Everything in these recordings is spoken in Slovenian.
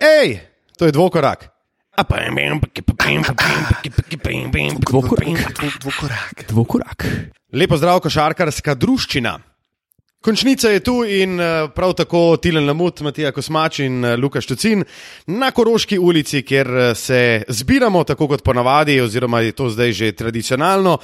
Hej, to je dvokorak. Dvokorak. Dvokorak. Dvokorak. Lepo zdrav, košarkarska druščina. Končnica je tu in eh, prav tako Tilen Lamut, Matija Kosmač in eh, Luka Štucin na Koroški ulici, kjer eh, se zbiramo, tako kot ponavadi, oziroma je to zdaj že tradicionalno.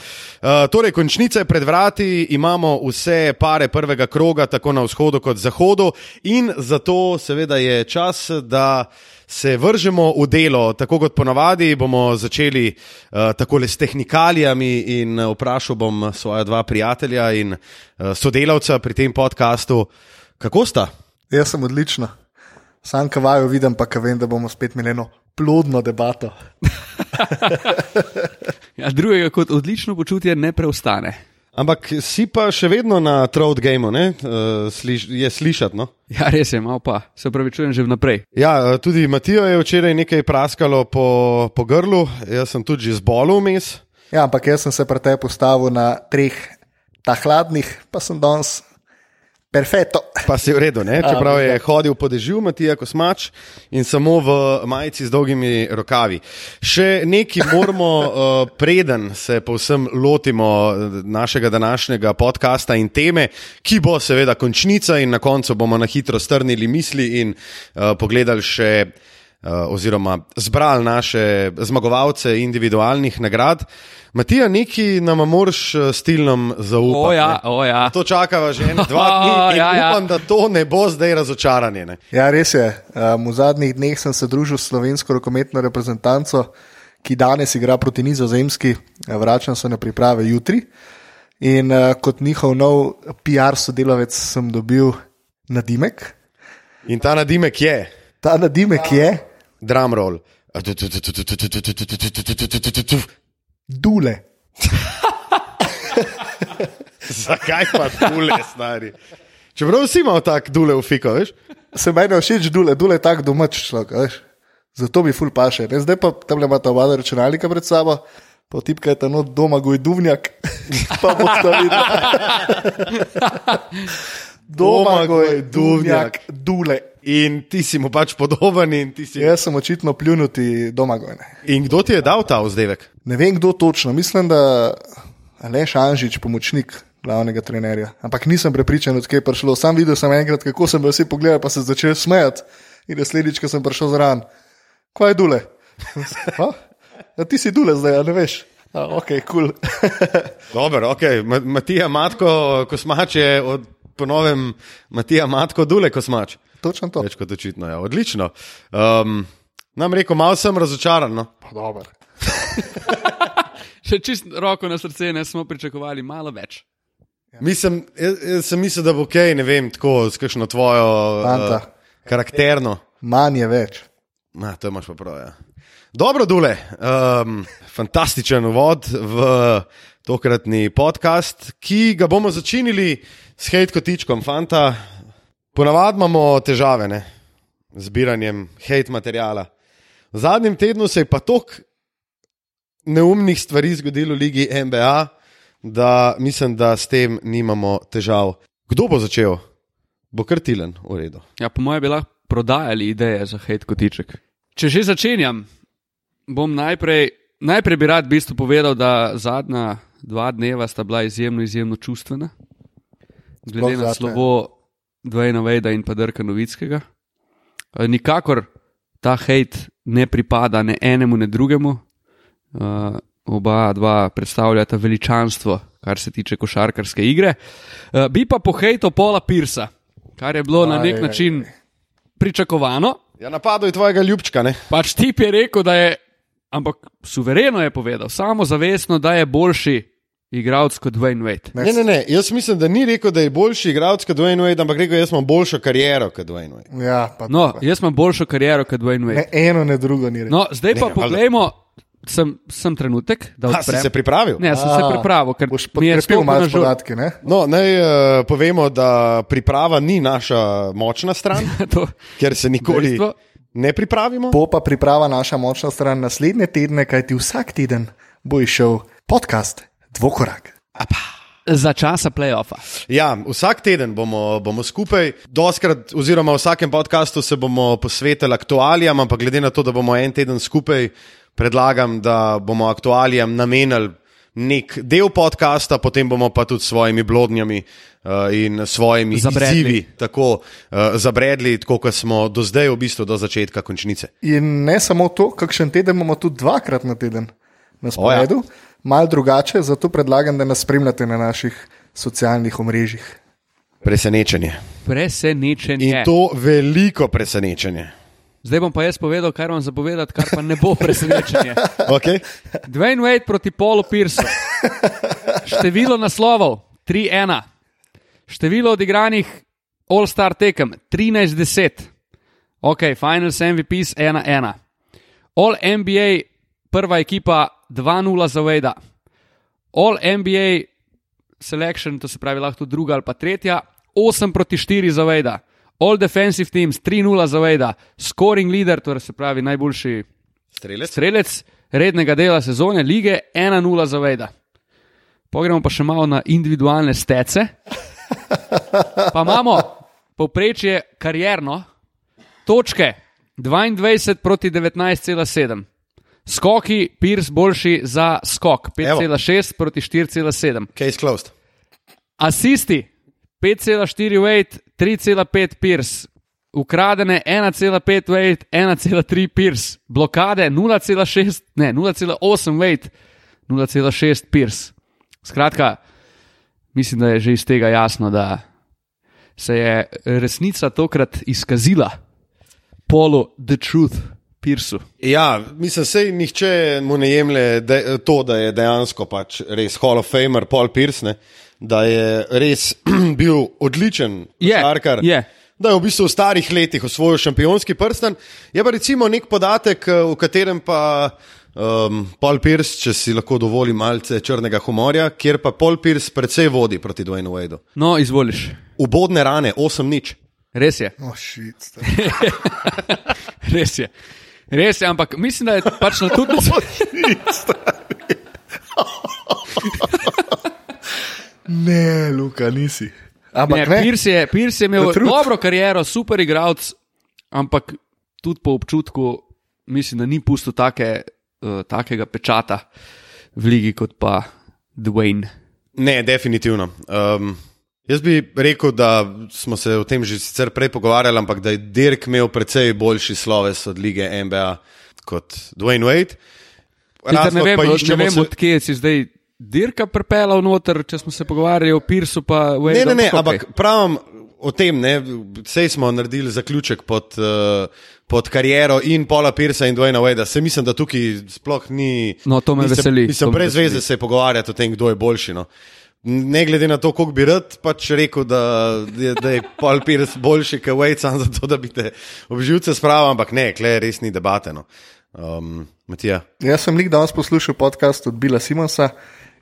Torej, končnica je pred vrati, imamo vse pare prvega kroga, tako na vzhodu kot zahodu, in zato seveda je čas, da se vržemo v delo, tako kot ponavadi, bomo začeli uh, takole s tehnikalijami in uh, vprašal bom svoja dva prijatelja in uh, sodelavca pri tem podkastu, kako sta? Jaz sem odlična. Sam kavajo vidim, pa ka vem, da bomo spet imeli eno plodno debato. ja, drugega kot odlično počutje ne preostane. Ampak si pa še vedno na Trout Gameu, uh, Sliš, je slišati. No? Ja, res je, malo pa se pravi, čujem že vnaprej. Ja, tudi Matijo je včeraj nekaj praskalo po, po grlu, jaz sem tudi že zbolel vmes. Ja, ampak jaz sem se pri tebi postavil na treh, ta hladnih, pa sem danes Perfetto. Pa si v redu, ne? čeprav je hodil po dežju, Matija Kosmač in samo v majici z dolgimi rokavi. Še nekaj moramo, uh, preden se povsem lotimo eh, našega današnjega podcasta in teme, ki bo seveda končnica, in na koncu bomo na hitro strnili misli in uh, pogledali še. Uh, oziroma, zbrali naše zmagovalce individualnih nagrad. Matija, neki nam moraš eh, stilnom zaupati. O ja, o ja. To čakava že eno, dva dni. ja, ja. Upam, da to ne bo zdaj razočaranje. Ne? Ja, res je. Um, v zadnjih dneh sem se družil s slovensko rokometno reprezentanco, ki danes igra proti Nizozemski, vračam se na priprave jutri. In uh, kot njihov nov PR sodelavec sem dobil nadimek. In ta nadimek je. Ta nadimek je. Drumroll. Dule. Zakaj pa dule, stari? Čeprav vsi imamo tako dule v fiko, veš? Se meni všeč dule, dule je tako domač človek, veš? Zato mi ful paše. Ne? Zdaj pa tam le imate oba računalnika pred sabo, pa tipkajte no doma, goj duvnjak, pa bo to videl. doma, goj duvnjak, dule. In ti si mu pač podoben. Si... Jaz sem očitno pljunuti doma. Gojne. In kdo ti je dal ta vzdevek? Ne vem, kdo točno. Mislim, da je Šanžič, pomočnik glavnega trenerja. Ampak nisem prepričan, odkje je prišlo. Sam videl sem enkrat, kako sem vsi pogledal, pa se začel smejati. In naslednjič, ko sem prišel zraven, kaj je dule? Ja, ti si dule zdaj, ne veš. Ok, kul. Cool. Dobro, ok. Matija Matko, kosmač je od ponovem Matija Matko, dule kosmač. Točno to. Več kot očitno, ja. odlično. Um, nam rekel, malo sem razočaran. No? Še čist roko na srce, ne smo pričakovali malo več. Ja. Mislim, jaz, jaz sem mislil, da bo ok, ne vem, tako s kakšno tvojo uh, karakterno. Manj je več. Na, to imaš pa prav. Ja. Dobro, Dule, um, fantastičen uvod v tokratni podcast, ki ga bomo začeli s hate kotičkom, fanta. Ponavadi imamo težave ne? z zbiranjem hate materijala. V zadnjem tednu se je pa toliko neumnih stvari zgodilo v Ligi NBA, da mislim, da s tem nimamo težav. Kdo bo začel? Bo krtilen, v redu. Ja, po mojem, bi lahko prodajali ideje za hate kotiček. Če že začenjam, bom najprej, najprej bi rad v bistvu povedal, da zadnja dva dneva sta bila izjemno, izjemno čustvena. Glede na slovo Dvojna Vejda in pa Drka Novickega. E, nikakor ta hate ne pripada ne enemu, ne drugemu. Uh, oba dva predstavljata veličanstvo, kar se tiče košarkarske igre. Uh, bi pa pohejto Pola Pirsa, kar je bilo aj, na nek aj, način aj. pričakovano. Ja, napadlo je tvojega ljubčka. Ne? Pač tip je rekel, da je, ampak suvereno je povedal, samo zavestno, da je boljši igralec kot Dwayne Wade. Ne, ne, ne, jaz mislim, da ni rekel, da je boljši igralec kot Dwayne Wade, ampak rekel, jaz imam boljšo kariero kot Dwayne Wade. Ja, pa, no, pa. jaz imam boljšo kariero kot Dwayne Wade. Ne, eno, ne drugo ni rekel. No, zdaj pa poglejmo. Sem, sem trenutek, da odprem. Si se pripravil? Ne, sem A, se pripravil, ker boš podkrepil malo podatke. No, naj uh, povemo, da priprava ni naša močna stran, to, ker se nikoli dejstvo. ne pripravimo. Bo pa priprava naša močna stran naslednje tedne, kajti vsak teden bo išel podcast Dvokorak. Apa. za časa playoffa. Ja, vsak teden bomo, bomo skupaj, doskrat, oziroma v vsakem podkastu se bomo posvetili aktualijam, ampak glede na to, da bomo en teden skupaj, predlagam, da bomo aktualijam namenili nek del podcasta, potem bomo pa tudi s svojimi blodnjami uh, in svojimi Zabredli. izzivi tako uh, zabredli, tako kot smo do zdaj, v bistvu do začetka končnice. In ne samo to, kakšen teden imamo tudi dvakrat na teden na ja. Malo drugače, zato predlagam, da nas spremljate na naših socialnih omrežjih. Presenečenje. Presenečenje. In to veliko presenečenje. Zdaj bom pa jaz povedal, kar vam zapovedati, kar pa ne bo presenečenje. Okay? Dwayne Wade proti Polu Piercu. Število naslovov 3-1, število odigranih All-Star tekem 13-10, ok, Finals MVPs 1-1, All NBA prva ekipa 2-0 za Wade, All NBA Selection, to se pravi lahko druga ali pa tretja, 8 proti 4 za Wade, All Defensive Teams 3-0 za Wade, Scoring Leader, torej se pravi najboljši Strelec. strelec rednega dela sezone lige 1-0 za Vejda. Pogremo pa še malo na individualne stece. Pa imamo povprečje karjerno, točke 22 proti 19,7. Skoki, Pirs boljši za skok 5,6 proti 4,7. Case closed. Asisti 5,4 Wade, 3,5 Pirs. Ukradene 1,5 Wade, 1,3 Pirs. Blokade 0,6, ne 0,8 Wade, 0,6 Pirs. Skratka, mislim, da je že iz tega jasno, da se je resnica tokrat izkazila polu The Truth, Pirsu. Ja, mislim, da nihče mu ne jemlje de, to, da je dejansko pač res Hall of Famer, Paul Pierce, ne, da je res bil odličen košarkar. je. Da je v bistvu v starih letih osvojil šampionski prsten. Je pa recimo nek podatek, eh, v katerem pa um, Paul Pierce, če si lahko dovoli malce črnega humorja, kjer pa Paul Pierce precej vodi proti Dwaynu Wadeu. No, izvoliš. Ubodne rane, 8 nič. Res je. Oh, shit. Res je. Res je, ampak mislim, da je pač na tudi ne, Luka, nisi. Ampak Ne, Pirs je, Pirs je imel dobro kariero, super igralec, ampak tudi po občutku mislim, da ni pustil take, uh, takega pečata v ligi kot pa Dwayne. Ne, definitivno. Um, jaz bi rekel, da smo se o tem že sicer prej pogovarjali, ampak da je Dirk imel precej boljši sloves od lige NBA kot Dwayne Wade. Sicer Ne vem, pa ne vem se- odkje si zdaj dirka prepelal noter, če smo se pogovarjali o Pirsu. Pa Ne, Wadeu, ne, ne, okej. ampak pravim o tem, ne, sej smo naredili zaključek pod, uh, pod kariero in Paula Pirsa in Dwayna Wadea. Se mislim, da tukaj sploh ni. No, to me ni se- veseli, Mislim, brez veseli. veze se pogovarjati o tem, kdo je boljši. No. Ne glede na to, koliko bi rad pač rekel, da je, da je Paul Pierce boljši kot Wade, samo zato, da bi te obživce spravil, ampak ne, kle res ni debate. No. Um, Matija. Jaz sem lik danes poslušal podcast od Bila Simonsa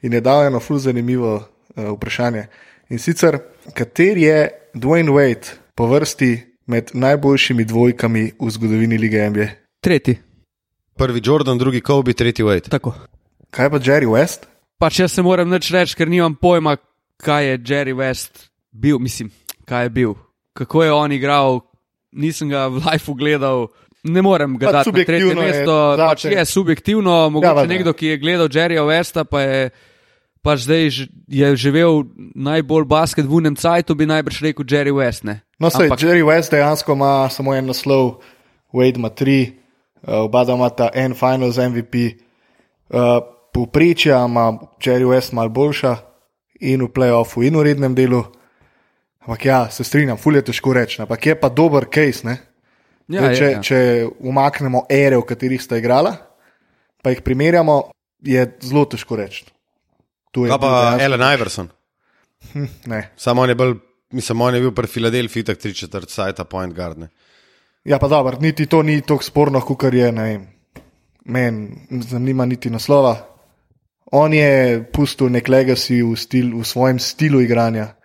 in je dal eno ful zanimivo uh, vprašanje. In sicer, kater je Dwayne Wade po vrsti med najboljšimi dvojkami v zgodovini lige NBA? Tretji. Prvi Jordan, drugi Kobe, tretji Wade. Tako. Kaj pa Jerry West? Pač jaz se moram nič reči, ker nimam pojma, kaj je Jerry West bil, mislim, kaj je bil, kako je on igral, nisem ga v lifeu gledal. Ne morem ga dati na tretje je mesto, zate. pač je subjektivno. Mogoče Ja, nekdo, ki je gledal Jerryja Westa, pa je pač zdaj je živel najbolj basket v unem cajtu, bi najbrž rekel Jerry West. Ne? No, sej, Ampak- Jerry West dejansko ima samo en naslov, Wade ima tri, uh, oba imata en finals MVP. Uh, Povprečja ima Jerry West malo boljša in v playoffu, in v rednem delu. Ampak ja, se strinjam, fulje težko reči, ampak je pa dober case. Ne? Ja, Zdaj, če, je, ja. če umaknemo ere, v katerih sta igrala, pa jih primerjamo, je zelo težko reči. Tu je Kaj pa Ellen Iverson? Ne. Samo on je bil, mislim, on je bil pri Filadelfiji tak tri četrt sajta point guard. Ne. Ja, pa dobro, niti to ni tako sporno, kot je, ne vem, meni zanima niti naslova. On je pustil nek legacy v, stil, v svojem stilu igranja,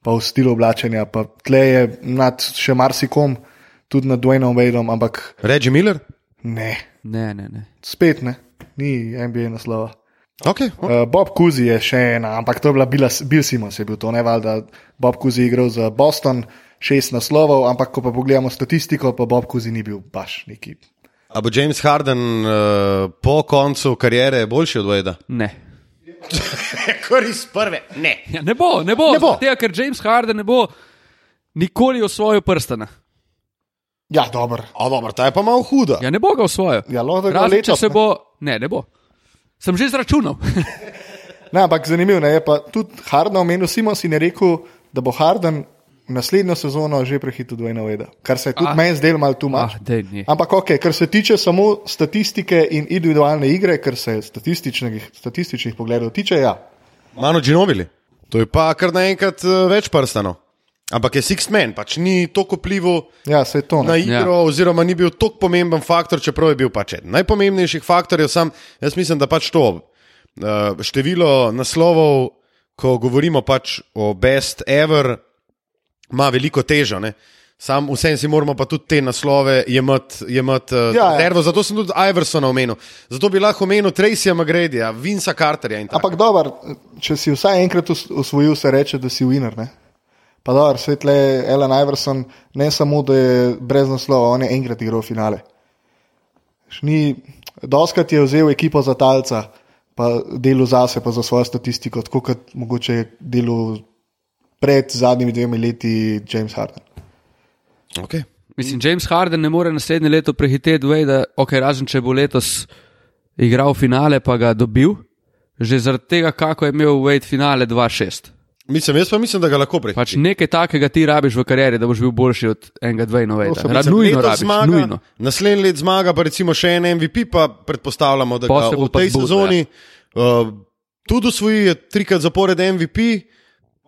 pa v stilu oblačenja, pa tle je nad še marsikom, tudi nad Dwaynom Wadeom, ampak Reggie Miller? ne, Ne, ne, ne. spet ne, ni NBA naslova. Okay, okay. Uh, Bob Kuzi je še ena, ampak to je bila Bila- Bill Simons, je bil to ne valjda. Bob Kuzi je igral za Boston, šest naslovov, ampak ko pa pogledamo statistiko, pa Bob Kuzi ni bil baš neki. A bo James Harden uh, po koncu kariere boljši od Veda? Ne. Koris prve, ne. Ja, ne bo, ne bo. Ne bo. Tega, ker James Harden ne bo nikoli osvojil prstana. Ja, dobro. A dobro, ta je pa malo huda. Ja, ne bo ga osvojil. Ja, da Razen, če letos, se ne. bo. Ne, ne bo. Sem že zračunal. Ne, ampak zanimivo je pa tudi Harden omenil Simons in je rekel, da bo Harden naslednjo sezono že prehitil Dwayna Weda, kar se je tudi Ah. meni zdelo malo tu ah, malo. ni. Ampak ok, kar se tiče samo statistike in individualne igre, kar se statističnih, statističnih pogledov tiče, ja. Mano Ginobili. To je pa kar naenkrat uh, več prstanov. Ampak je Six Man, pač ni toliko vplival Ja, se je to. na Ne. igro, ja. oziroma ni bil tako pomemben faktor, čeprav je bil pač eden najpomembnejših faktorjev. Sam, jaz mislim, da pač to uh, število naslovov, ko govorimo pač o best ever, ima veliko težo. Ne? Sam vsem si moramo pa tudi te naslove jemati, jemati uh, Ja, ja. nervo, zato sem tudi Iversona omenil. Zato bi lahko omenil Tracyja Magredija, Vinca Carterja in tako. Ampak dobro, če si vsaj enkrat osvojil, se reče, da si winner. Ne? Pa dobro, svetle Ellen Iverson, ne samo, da je brez naslova, on je enkrat igral finale. Doskrat je vzel ekipo za talca, pa delo zase, pa za svojo statistiko, tako kot mogoče je delo pred zadnjimi dvemi leti James Harden. Okay. Mislim, James Harden ne more naslednje leto prehiteti Wade, okay, razen če bo letos igral finale, pa ga dobil, že zaradi tega, kako je imel Wade finale 2-6. Mislim, jaz pa mislim, da ga lahko prehiti. Pač nekaj takega ti rabiš v karieri, da boš bil boljši od enega so Wade. bili Ra- Nujno rabiš, zmaga, nujno. Naslednji let zmaga, pa recimo še en MVP, pa predpostavljamo, da bo v tej sezoni uh, tudi osvoji je trikrat zapored MVP,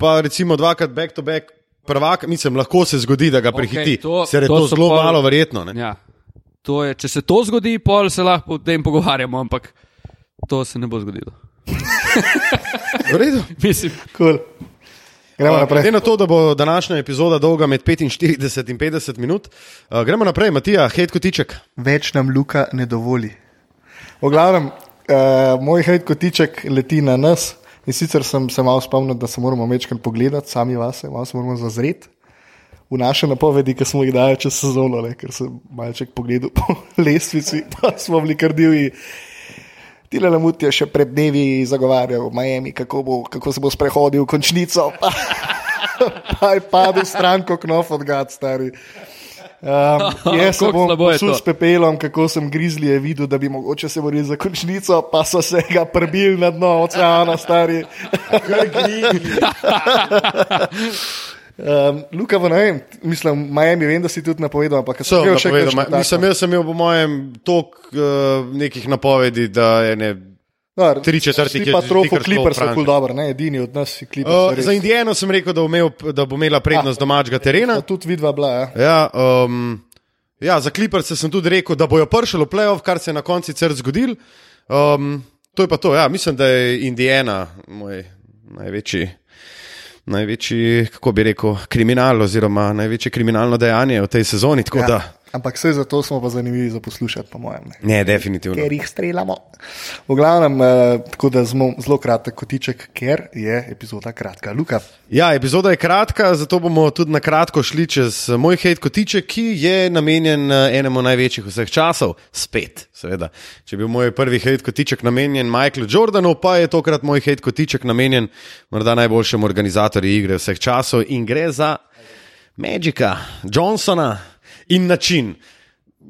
pa recimo dvakrat back-to-back prvak. Mislim, lahko se zgodi, da ga prehiti. to- Ser je to to, zelo pol- malo verjetno. Ne? Ja. To je, če se to zgodi, pol se lahko o tem pogovarjamo, ampak to se ne bo zgodilo. V redu. Mislim, Cool. Gremo Uh, Glede naprej. na to, da bo današnja epizoda dolga med 45 in 50 minut, uh, gremo naprej, Matija, hej kotiček. Več nam Luka ne dovoli. V glavnem, uh, moj hejt kotiček leti na nas. In sicer sem se malo spomnil, da se moramo večkrat pogledati, sami vase, malo se moramo zazreti v naše napovedi, ki smo jih dali čez sezono, ne, ker sem malček pogledal po lestvici, pa smo bili kar divji. Tile Lamut je še pred dnevi zagovarjal v Miami, kako, bo, kako se bo sprehodil v končnico, pa, pa je padel stranko knof od gad, stari. Um, jaz se Koliko bom slabo je posul to? s pepelom, kako sem grizli je videl, da bi mogoče se borili za končnico, pa so se ga prbili na dno oceana, stari. Um, Luka, v ne vem, mislim, Miami, vem, da si tudi napovedal, ampak So, še? Mislim, jaz sem imel po mojem tok uh, nekih napovedi, da je ne. Dobro, tri četrti, ki pa je trofo Clippers kul dobro, ne, edini od nas si Clippers. Uh, res. za Indijano sem rekel, da bo, imel, da bo imela prednost domačega terena. Pa tudi vidva bila, ja. Ja, um, ja, za Clippers sem tudi rekel, da bojo prišli v playoff, kar se je na koncu sicer zgodil. Um, to je pa to. Ja, mislim, da je Indijana moj največji, največji, kako bi rekel, kriminal oziroma največje kriminalno dejanje v tej sezoni. tako da- ja. Ampak vse zato smo pa zanimivi za poslušati, po mojem. Ne. Ne, definitivno. Ker jih streljamo. V glavnem, eh, tako da smo zelo kratek kotiček, ker je epizoda kratka. Luka, Ja, epizoda je kratka, zato bomo tudi na kratko šli čez eh, moj hate kotiček, ki je namenjen eh, enemu največjih vseh časov, spet, seveda. Če je bil moj prvi hate kotiček namenjen Michaelu Jordanu, pa je tokrat moj hate kotiček namenjen morda najboljšemu organizatorju igre vseh časov in gre za Magika, Johnsona in način.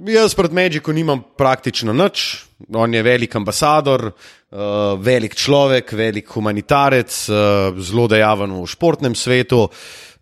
Jaz pred Magicom nimam praktično nič, on je velik ambasador, uh, velik človek, velik humanitarec, uh, zelo dejaven v športnem svetu.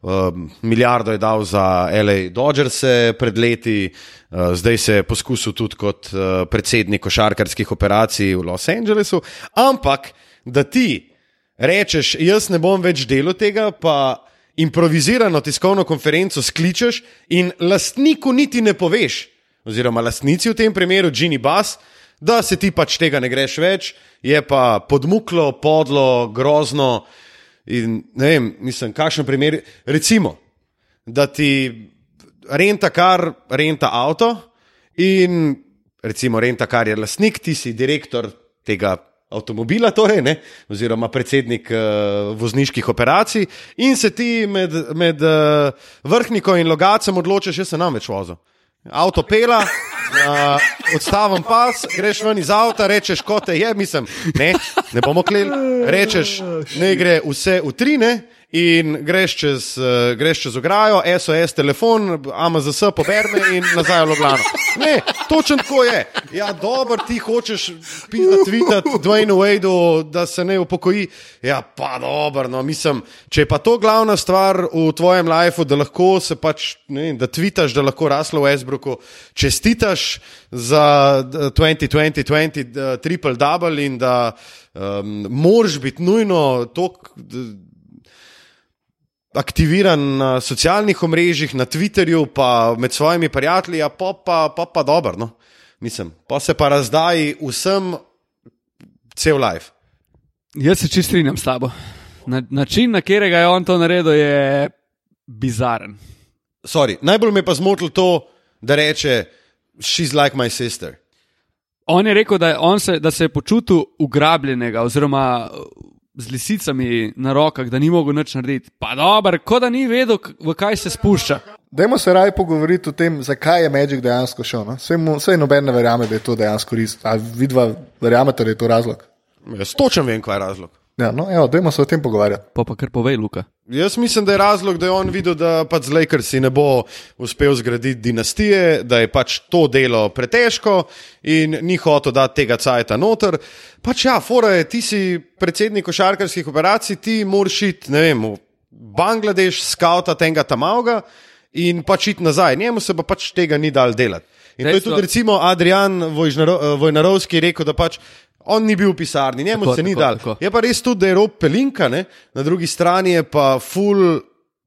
Uh, milijardo je dal za LA Dodgers pred leti, zdaj se je poskusil tudi kot predsednik košarkarskih operacij v Los Angelesu. Ampak, da ti rečeš, jaz ne bom več delal tega, pa improvizirano tiskovno konferenco skličeš in lastniku niti ne poveš, oziroma lastnici v tem primeru, Ginny Bass, da se ti pač tega ne greš več, je pa podmuklo, podlo, grozno. In ne vem, mislim, kakšen primer. Recimo, da ti renta kar renta avto in recimo renta kar je lastnik, ti si direktor tega avtomobila, torej, ne, oziroma predsednik uh, vozniških operacij, in se ti med, med uh, vrhnikom in logacem odločiš, jaz se nam več vozil. Avto pela, uh, odstavim pas, greš ven iz avta, rečeš, kot je, mislim, ne, ne bomo kleli, rečeš, ne gre vse v trine. In greš čez, uh, greš čez ograjo, SOS, telefon, AMZS, poberme in nazaj v Ljubljano. Ne, točno tako je. Ja, dobro, ti hočeš pisati Dwayne Wadeu, da se ne upokoji. Ja, pa dobro, no, mislim, če je pa to glavna stvar v tvojem lifeu, da lahko se pač, ne, da tvitaš, da lahko raslo v Esbruku, čestitaš za 2020-2020 triple double in da um, moraš biti nujno tok aktiviran na socialnih omrežjih, na Twitterju, pa med svojimi prijatelji, pa pa, pa, pa dobro. No? Mislim, pa se pa razdaji vsem cel life. Jaz se čist strinjam s tabo. Na, način, na katerega je on to naredil, je bizaren. Sorry, najbolj me pa zmotil to, da reče: She's like my sister. On je rekel, da, on se, da se je počutil ugrabljenega, oziroma z lisicami na rokah, da ni mogel nič narediti. Pa dobro, kot da ni vedel, v kaj se spušča. Dajmo se raje pogovoriti o tem, zakaj je Magic dejansko šel. No? Vse noben ne verjame, da je to dejansko res. A vidva verjamete, da je to razlog? Jaz točem vem, kaj je razlog. Ja, no, evo, dajmo se o tem pogovarjati. Pa pa kar povej, Luka. Jaz mislim, da je razlog, da je on videl, da pač z Lakersi ne bo uspel zgraditi dinastije, da je pač to delo pretežko in ni hotel dati tega cajta noter. Pač ja, fora je, ti si predsednik košarkarskih operacij, ti moraš iti, ne vem, v Bangladeš, skauta tega tamavga in pač iti nazaj. Njemu se pa pač tega ni dal delati. In to je tudi recimo Adrian Vojnarovski rekel, da pač On ni bil v pisarni, njemu tako, se ni tako, dal. Tako. Je pa res tudi, da je rob pelinka, ne? na drugi strani je pa full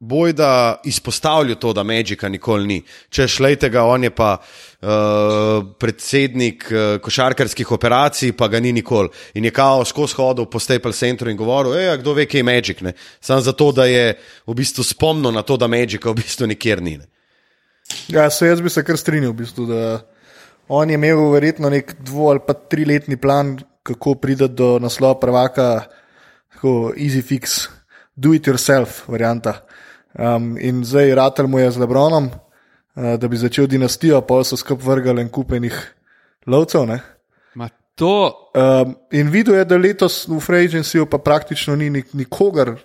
boj, da izpostavlja to, da Magika nikoli ni. Če šlejte ga, on je pa uh, predsednik uh, košarkarskih operacij, pa ga ni nikoli. In je kao skozi hodil po Staple Centru in govoril, ej, kdo ve, kaj je Magik. Sam zato, da je v bistvu spomnil na to, da Magika v bistvu nikjer ni. Ne? Ja, se jaz bi se kar strinjal, v bistvu, da On je imel verjetno nek dvo ali pa triletni plan, kako priti do naslova prvaka, tako easy fix, do it yourself, varianta. Um, in zdaj Ratel mu je z Lebronom, uh, da bi začel dinastijo, pa so skup vrgali en kupenih lovcev. To... Um, in videl je, da letos v Frejencu pa praktično ni nik nikogar,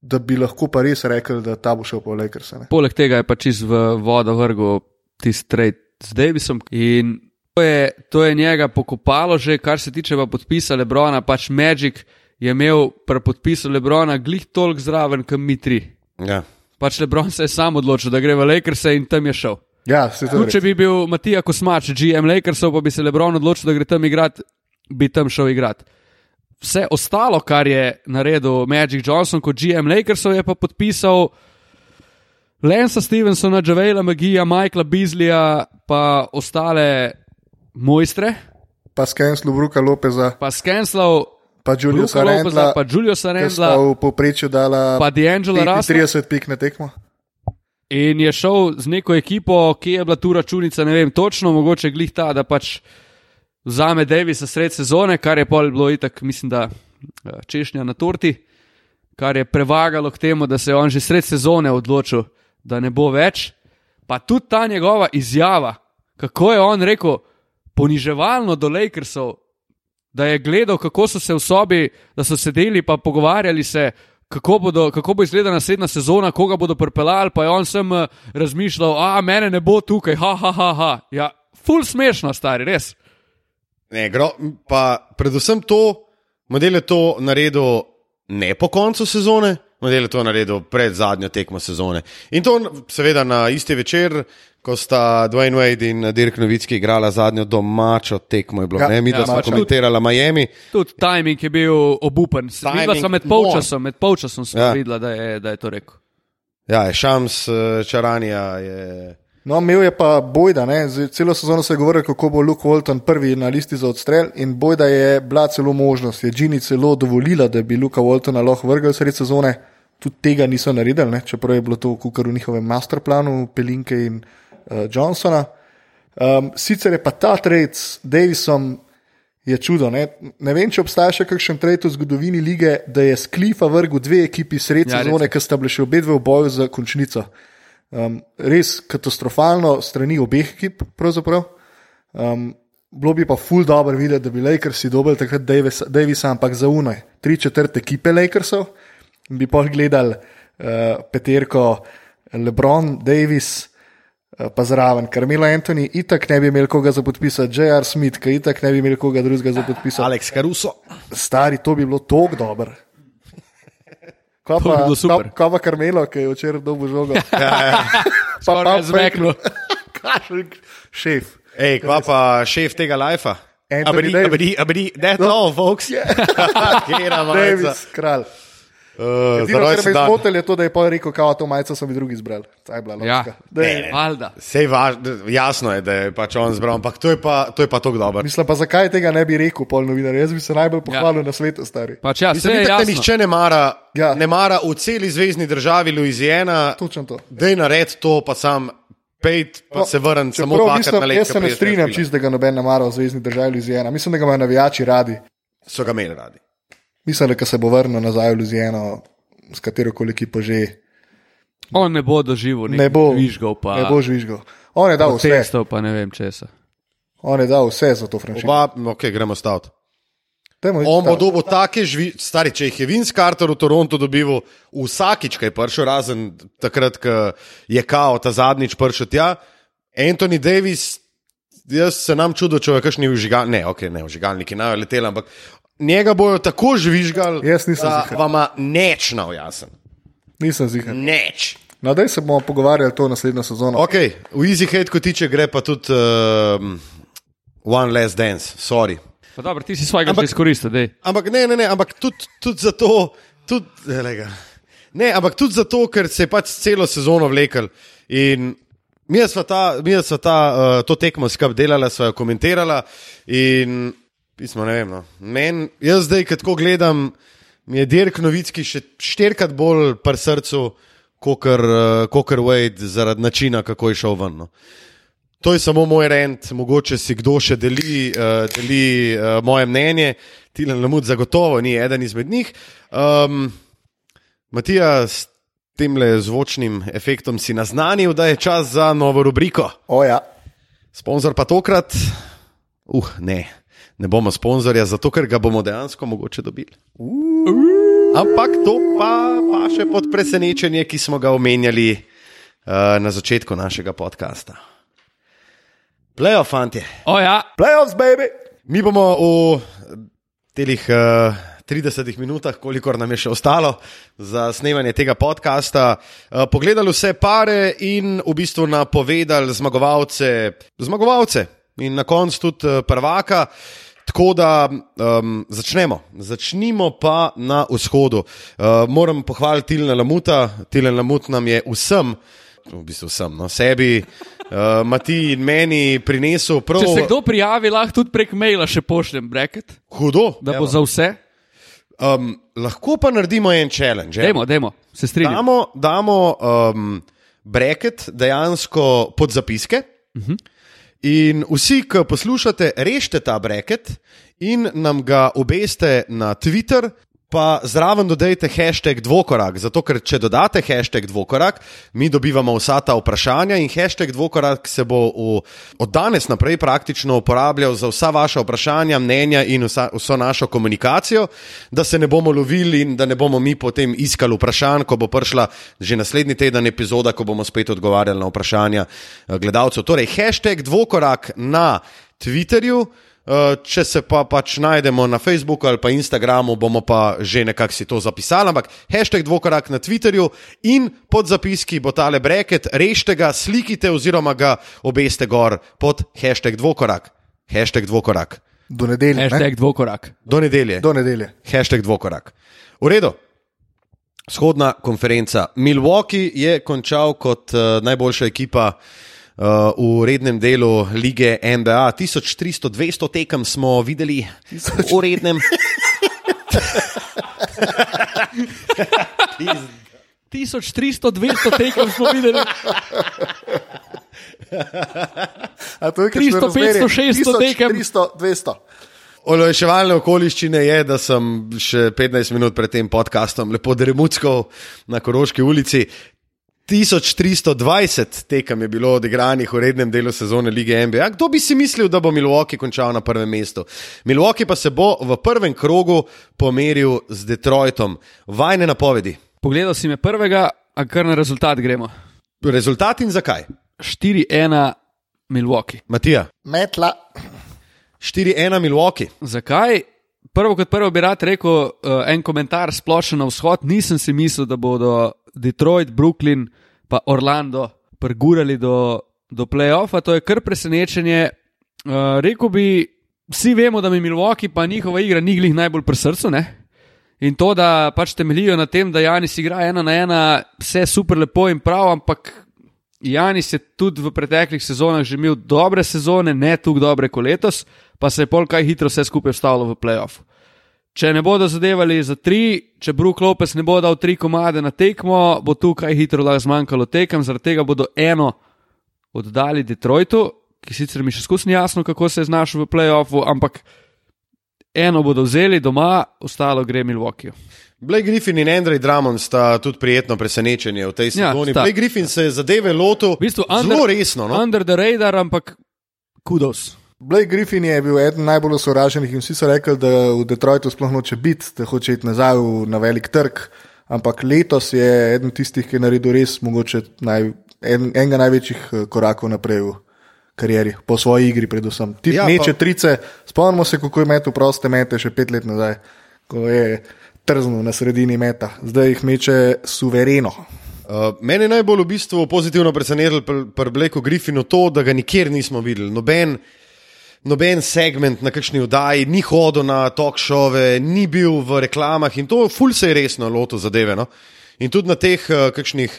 da bi lahko pa res rekel, da ta bo šel po Lakers. Poleg tega je pač iz voda vrgel tisti trade z Davisom. In to je, to je njega pokopalo, že kar se tiče podpisa Lebrona. Pač Magic je imel pri podpisu Lebrona glih toliko zraven, kot mi tri. Ja. Pač Lebron se je sam odločil, da gre v Lakers in tam je šel. Ja, Tud, če bi bil Matija Kosmač, GM Lakersov, pa bi se Lebron odločil, da gre tam igrati, bi tam šel igrati. Vse ostalo, kar je naredil Magic Johnson kot GM Lakersov, je pa podpisal. Lensa Stevensona, Javela Magija, Michaela Bizlija, pa ostale mojstre. Pa Skenslu, Bruka Lopeza. Pa Skenslu. Pa Julio Sarendla, pa Julio Sarendla, v povprečju dala pa D'Angelo Russell. 30 pik na tekmo. In je šel z neko ekipo, ki je bila tu računica, ne vem točno, mogoče glih ta, da pač vzame Davisa sred sezone, kar je pol bilo itak, mislim, da eh, češnja na torti, kar je prevagalo k temu, da se je on že sred sezone odločil, da ne bo več. Pa tudi ta njegova izjava, kako je on rekel, poniževalno do Lakersov, da je gledal, kako so se v sobi, da so sedeli in pogovarjali se. Kako, bodo, kako bo izgledala naslednja sezona, koga bodo pripeljali, pa je on sem uh, razmišljal, a mene ne bo tukaj, ha, ha, ha. ha. Ja, ful smešno, stari, res. Ne, gro, pa predvsem to, model je to naredil ne po koncu sezone, model je to naredil pred zadnjo tekmo sezone. In to, seveda, na isti večer, ko sta Dwayne Wade in Dirk Novitski igrala zadnjo domačo tekmo. Je bilo, ja, ne, mi, ja, smo komentirali Miami. Tudi timing je bil obupen. Videla sem med polčasom, med polčasom sem ja. videla, da je, da je to rekel. Ja, šams eh, čaranja je. No, imel je pa Bojda, ne? celo sezono se je govorilo, kako bo Luke Walton prvi na listi za odstrel. In Bojda je bila celo možnost, je Gini celo dovolila, da bi Luka Waltona lahko vrgel sred sezone. Tudi tega niso naredili, ne? čeprav je bilo to v njihovem masterplanu, Pelinke in uh, Johnsona. Um, sicer je pa ta trade s Davisom je čudo. Ne? ne vem, če obstaja še kakšen trend v zgodovini lige, da je sklifa vrgel dve ekipi sred Ja, sezone, ki sta bili še obe dve v boju za končnico. Um, res katastrofalno strani obeh ekip. pravzaprav. Um, bilo bi pa ful dobro videti, da bi Lakersi dobili takrat Davisa, Davisa ampak za unaj. Tri četrt ekipe Lakersov bi pa gledali uh, peterko Lebron, Davis. eh, Pa zraven, Carmelo Anthony, itak ne bi imel koga za podpisati, J.R. Smith, ki itak ne bi imel koga drugega za podpisati. Alex Caruso. Stari, to bi bilo tako dobro. Kaj bi pa, super. kaj- kaj pa Karmelo, ki je včeraj dobil žogo? Skoraj zmeklo. Kašel, šef. Ej, kva pa šef tega lajfa? Davis. abadi, abadi, that's all, folks. Kera majica. Davis, kralj. Uh, Edino, kar me je zmotil, je to, da je pa rekel, kao to majico so mi drugi izbrali. Ta je bila Ja. Ne. valjda. Sej važ, jasno je, da je pač on zbral, ampak to je pa, to je pa tako dobro. Mislim pa, zakaj tega ne bi rekel, pol novinar. Jaz bi se najbolj pohvalil ja. na svetu, stari. Pač ja, Mislim, itak te nihče ne mara, Ja. ja. ne mara v celi zvezdni državi Louisiana, Točno to. da je nared to, pa sam pejt, pa no, se vrn samo dvakrat na let. Jaz se ne strinjam čist, da ga noben ne mara v zvezdni državi Luzijana. Mislim, da ga imajo navijači radi. So ga imeli radi. Mislim, da se bo vrnil nazaj v Luzijano, s katero koli ekipo že. On ne bo doživel Ne bo, žvižgal, pa ne bo žvižgal. On je dal vse, testov, pa ne vem česa. on je dal vse za to franšizo. Oba, ok, gremo staviti. On bo dobil take žvi, stari, če jih je Vince Carter v Torontu dobival vsakič, kaj je prišel, razen takrat, ko je kao ta zadnjič prišel tja. Anthony Davis, jaz se nam čudo, če je kakšni vžigal, ne, ok, ne, vžigalniki naj leteli, ampak njega bojo tako žvižgali, Jaz nisem da ziher. vama neč navjasen. Nisem zigar. Neč. No, daj se bomo pogovarjali to naslednjo sezono. Ok, v Easy Hate, ko tiče, gre pa tudi uh, One Last Dance, sorry. Pa dobro, ti si svojega Ampak- že izkoristil, dej. Ampak ne, ne, ne, ampak tudi, tudi zato, tudi, lega. ne, ampak tudi zato, ker se je pač celo sezono vlekel. In mi smo ta, mi smo ta uh, to tekmo skupaj delali, smo jo komentirali. In pismo, ne vem, no. Men, jaz zdaj, ko tako gledam, mi je Dirk Novitski še štirikrat bolj pri srcu, kot uh, Wade, zaradi načina, kako je šel ven. No. To je samo moj rent, mogoče si kdo še deli, uh, deli uh, moje mnenje. Tilen Lamut zagotovo ni eden izmed njih. Um, Matija, s tem le zvočnim efektom si naznanil, da je čas za novo rubriko. Ja, Sponzor pa tokrat, uh, ne, ne bomo sponzorja, zato ker ga bomo dejansko mogoče dobili. Ampak to pa, pa še pod presenečenje, ki smo ga omenjali uh, na začetku našega podcasta. Plejo, fanti. O ja, playoffs, baby. Mi bomo v telih uh, 30 minutah, kolikor nam je še ostalo za snemanje tega podcasta, pogledali vse pare in v bistvu napovedali zmagovalce, zmagovalce in na koncu tudi uh, prvaka. Tako da um, začnemo. Začnimo pa na vzhodu. Uh, moram pohvaliti Tilna Lamuta. Tilen Lamut nam je vsem, v bistvu vsem, no, sebi, uh, Mati in meni prinesel prav če se kdo prijavi, lahko tudi prek maila še pošljem bracket, hudo. da Evo. bo za vse. Um, lahko pa naredimo en challenge. evo. Dajmo, dajmo, se strinjam. Damo, damo um, bracket dejansko pod zapiske. Uh Mhm. -huh. In vsi, ki poslušate, rešite ta bracket in nam ga obeste na Twitter. Pa zraven dodajte hashtag dvokorak, zato ker če dodate hashtag dvokorak, mi dobivamo vsa ta vprašanja in hashtag dvokorak se bo v, od danes naprej praktično uporabljal za vsa vaša vprašanja, mnenja in vsa, vso našo komunikacijo, da se ne bomo lovili in da ne bomo mi potem iskali vprašanj, ko bo prišla že naslednji teden epizoda, ko bomo spet odgovarjali na vprašanja eh, gledalcev. Torej, hashtag dvokorak na Twitterju. Uh, če se pa pač najdemo na Facebooku ali pa Instagramu, bomo pa že nekako si to zapisali. Ampak hashtag dvokorak na Twitterju in pod zapiski bo tale breket, rešite ga, slikite oziroma ga obeste gor pod hashtag dvokorak. Hashtag dvokorak. Do nedelje. ne? Hashtag dvokorak. Do nedelje. Do nedelje. Hashtag dvokorak. V redu. Shodna konferenca. Milwaukee je končal kot uh, najboljša ekipa uh, v rednem delu lige NBA. 1300-200 tekem smo videli v rednem. 1300, 200 tekem smo videli. A to je 300, 500, 600 tekem. 300, 200. Olajševalne okoliščine je, da sem še 15 minut pred tem podkastom lepo dremutskal na Koroški ulici. 1320 tekem je bilo odigranih v rednem delu sezone lige NBA. Kdo bi si mislil, da bo Milwaukee končal na prvem mestu? Milwaukee pa se bo v prvem krogu pomeril z Detroitom. Vajne napovedi. Pogledal si me prvega, a kar na rezultat gremo. Rezultat in zakaj? 4-1 Milwaukee. Matija. Metla. 4-1 Milwaukee. Zakaj? Prvo kot prvo bi rad rekel uh, en komentar splošno na vzhod. Nisem si mislil, da bodo Detroit, Brooklyn pa Orlando prgurali do, do playoffa. To je kar presenečenje. Uh, rekel bi, vsi vemo, da mi Milwaukee pa njihova igra ni glih najbolj pri srcu. Ne? In to, da pač temeljijo na tem, da Janis igra ena na ena, vse super lepo in prav, ampak Janis je tudi v preteklih sezonah že imel dobre sezone, ne tako dobre kot letos, pa se je pol kaj hitro vse skupaj vstavilo v playoff. Če ne bodo zadevali za tri, če Brook Lopez ne bo dal tri komade na tekmo, bo tukaj hitro lahko zmanjkalo tekem, zaradi tega bodo eno oddali Detroitu, ki sicer mi še skusni jasno, kako se je znašel v playoffu, ampak eno bodo vzeli doma, ostalo gre Milwaukee. Blake Griffin in Andrej Drummond sta tudi prijetno presenečenje v tej Ja, sezoni. sta. Blake Griffin se je zadeve lotil V bistvu zelo resno. No? Under the radar, ampak kudos. Blake Griffin je bil eden najbolj osovraženih in vsi so rekli, da v Detroitu sploh noče biti, da hoče iti nazaj v- na velik trg. Ampak letos je eden tistih, ki je naredil res mogoče naj, en, enega največjih eh, korakov naprej v karieri, po svoji igri, predvsem. Ti Ja, ja, meče pa- trice, spomnimo se, kako je metel proste mete še pet let nazaj, ko je trznil na sredini meta, zdaj jih meče suvereno. Uh, mene je najbolj v bistvu pozitivno presenetilo pri pr Blakeu Griffinu to, da ga nikjer nismo videli. Noben, noben segment na kakšni oddaji, ni hodil na talk šove, ni bil v reklamah in to ful se je resno lotil zadeve. No? In tudi na teh uh, kakšnih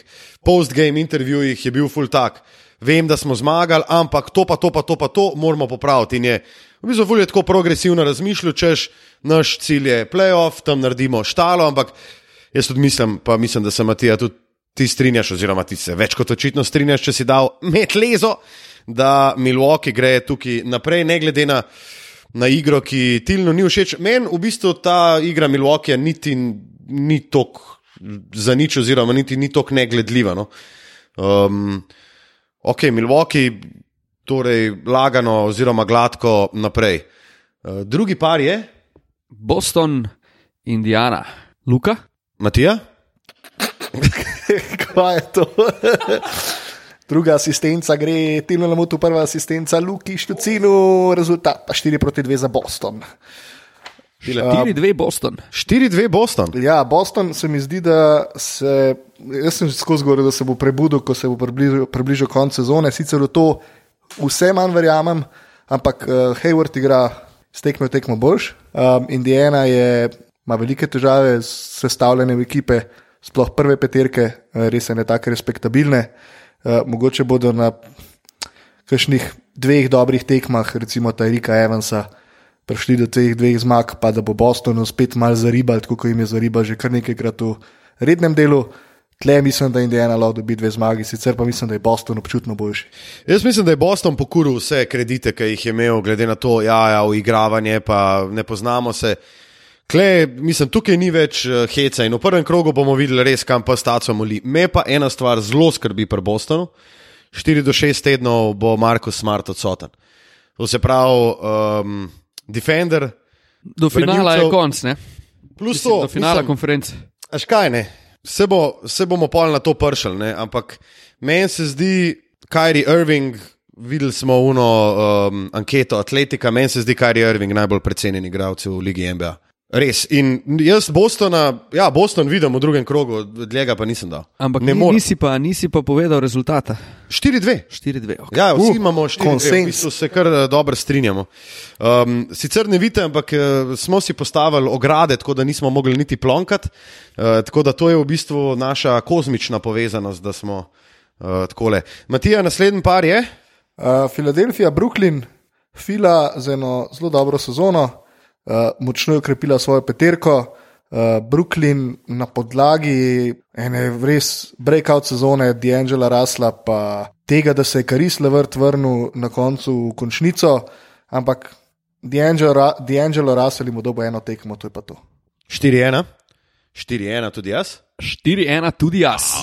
post-game intervjujih je bil ful tak. Vem, da smo zmagali, ampak to pa to pa to pa to moramo popraviti. In je v bistvu ful je tako progresivno razmišljal, češ naš cilj je playoff, tam naredimo štalo, ampak jaz tudi mislim, pa mislim, da se Matija tudi ti strinjaš, oziroma ti se več kot očitno strinjaš, če si dal met lezo, da Milwaukee gre tukaj naprej, ne glede na, na igro, ki Tilnu ni všeč. Meni v bistvu ta igra Milwaukee niti ni tako za nič, oziroma niti ni tako negledljiva. No. Um, ok, Milwaukee, torej lagano, oziroma gladko naprej. Uh, drugi par je, Boston, Indiana, Luka. Matija. Kaj je to? Druga asistenca gre, Tino Lamutu, prva asistenca Luki Štucinu, rezultat pa 4 proti 2 za Boston. 4-2 Boston. 4-2 Boston. Ja, Boston se mi zdi, da se. Jaz sem skozi govoril, da se bo prebudil, ko se bo približal, približal konec sezone. Sicer v to vse manj verjamem, ampak uh, Hayward igra s tekmo tekmo boljš. Um, Indiana je, ima velike težave s sestavljanjem ekipe, sploh prve peterke, uh, res ne tako respektabilne. Uh, mogoče bodo na kakšnih dveh dobrih tekmah, recimo Tajrika Evansa, prišli do teh dveh zmag, pa da bo Boston spet mal zaribal, tako kot jim je zaribal že kar nekajkrat v rednem delu. Tle mislim, da Indiana lahko dobi dve zmagi, sicer pa mislim, da je Boston občutno boljši. Jaz mislim, da je Boston pokuril vse kredite, ki jih je imel, glede na to, ja, ja, uigravanje, pa ne poznamo se. Kle, mislim, tukaj ni več uh, heca in v prvem krogu bomo videli res, kam pa staco moli. Me pa ena stvar zelo skrbi pri Bostonu. 4 do 6 tednov bo Marko Smart odsoten. To se pravi, um, Defender, Do finala je Branilcev- konc, ne? plus Mislim, to. do finala mislim, konference. Až kaj ne, se, bo, se bomo pol na to pršali, ne? ampak meni se zdi, Kyrie Irving, videli smo uno um, anketo Atletika, meni se zdi Kyrie Irving najbolj precenjen igralec v Ligi NBA. Res. In jaz Bostona, ja, Boston vidim v drugem krogu, dlje pa nisem dal. Ampak ne ni, morem. nisi, pa, nisi pa povedal rezultata. 4-2. 4-2. Okay. Ja, vsi Uh, imamo štiri, konsens. v bistvu se kar eh, dobro strinjamo. Um, sicer ne vidite, ampak eh, smo si postavili ograde, tako da nismo mogli niti plonkati. Uh, tako da to je v bistvu naša kozmična povezanost, da smo uh, takole. Matija, naslednji par je. Uh, Filadelfija, Brooklyn, Fila z eno zelo dobro sezono, uh, močno je ukrepila svojo peterko. Uh, Brooklyn na podlagi ene res breakout sezone, D'Angela Rasla, pa tega, da se je Karis Levert vrnil na koncu v končnico, ampak D'Angelo Ra- D'Angelo Russell mu dobo eno tekmo, to je pa to. 4-1, 4-1 tudi jaz. 4-1 tudi jaz.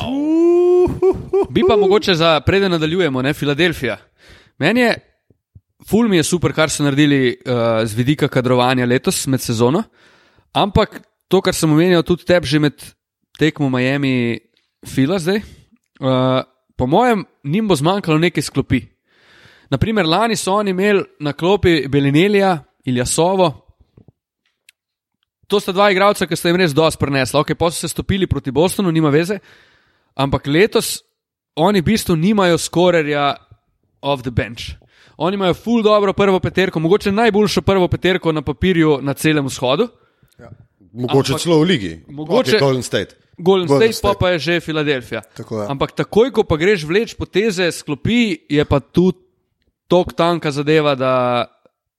Bi pa mogoče za preden nadaljujemo, ne Filadelfija. Meni je, ful mi je super, kar so naredili uh, z vidika kadrovanja letos med sezono, ampak to, kar sem omenil tudi tebi že med tekmo Miami Fila zdaj, uh, po mojem, njim bo zmanjkalo nekaj sklopi. Naprimer, lani so oni imeli na klopi Belinelija, Iljasovo, To sta dva igralca, ki sta jim res dosti prenesla. Okay, pa so se stopili proti Bostonu, nima veze. Ampak letos oni v bistvu nimajo skorerja off the bench. Oni imajo full dobro prvo peterko, mogoče najboljšo prvo peterko na papirju na celem vzhodu. Mogoče Ampak- celo v ligi. Mogoče- Golden State. Golden, Golden State, pa, State. pa je že Filadelfija. Tako je. Ampak takoj, ko pa greš vleč poteze, sklopi, je pa tu tok tanka zadeva, da,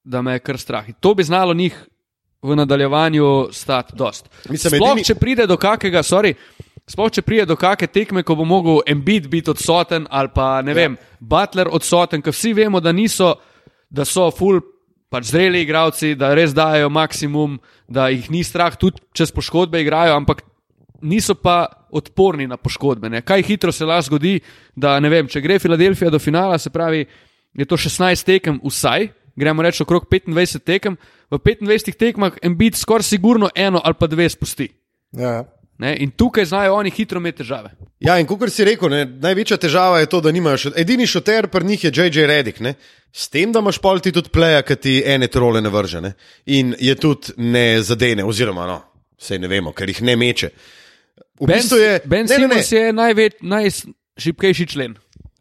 da me je kar strah. In to bi znalo njih v nadaljevanju stati dost. Mislim, Sploh, edini- če pride do kakega, sorry, sploh, če pride do kakšne tekme, ko bo mogel Embiid biti odsoten ali pa ne vem, Butler odsoten, ker vsi vemo, da niso, da so full. Pač zreli igravci, da res dajo maksimum, da jih ni strah, tudi čez poškodbe igrajo, ampak niso pa odporni na poškodbe. Ne. Kaj hitro se lahko zgodi, da ne vem, če gre Filadelfija do finala, se pravi, je to 16 tekem vsaj, gremo reči okrog 25 tekem, v 25 tekmah Embiid skoraj sigurno eno ali pa dve spusti. Ja, ja. Ne. In tukaj znajo oni hitro imeti težave. Ja, in kot si rekel, ne, največja težava je to, da nimajo še. Edini šoter pri njih je JJ Redick. Ne? S tem, da imaš pol ti tudi pleja, ki ti ene trole ne vrže. Ne? In je tudi ne zadene, oziroma no, vse ne vemo, ker jih ne meče. V Ben, bistvu je, ben ne, ne, ne, Simons je največ, najšipkejši člen.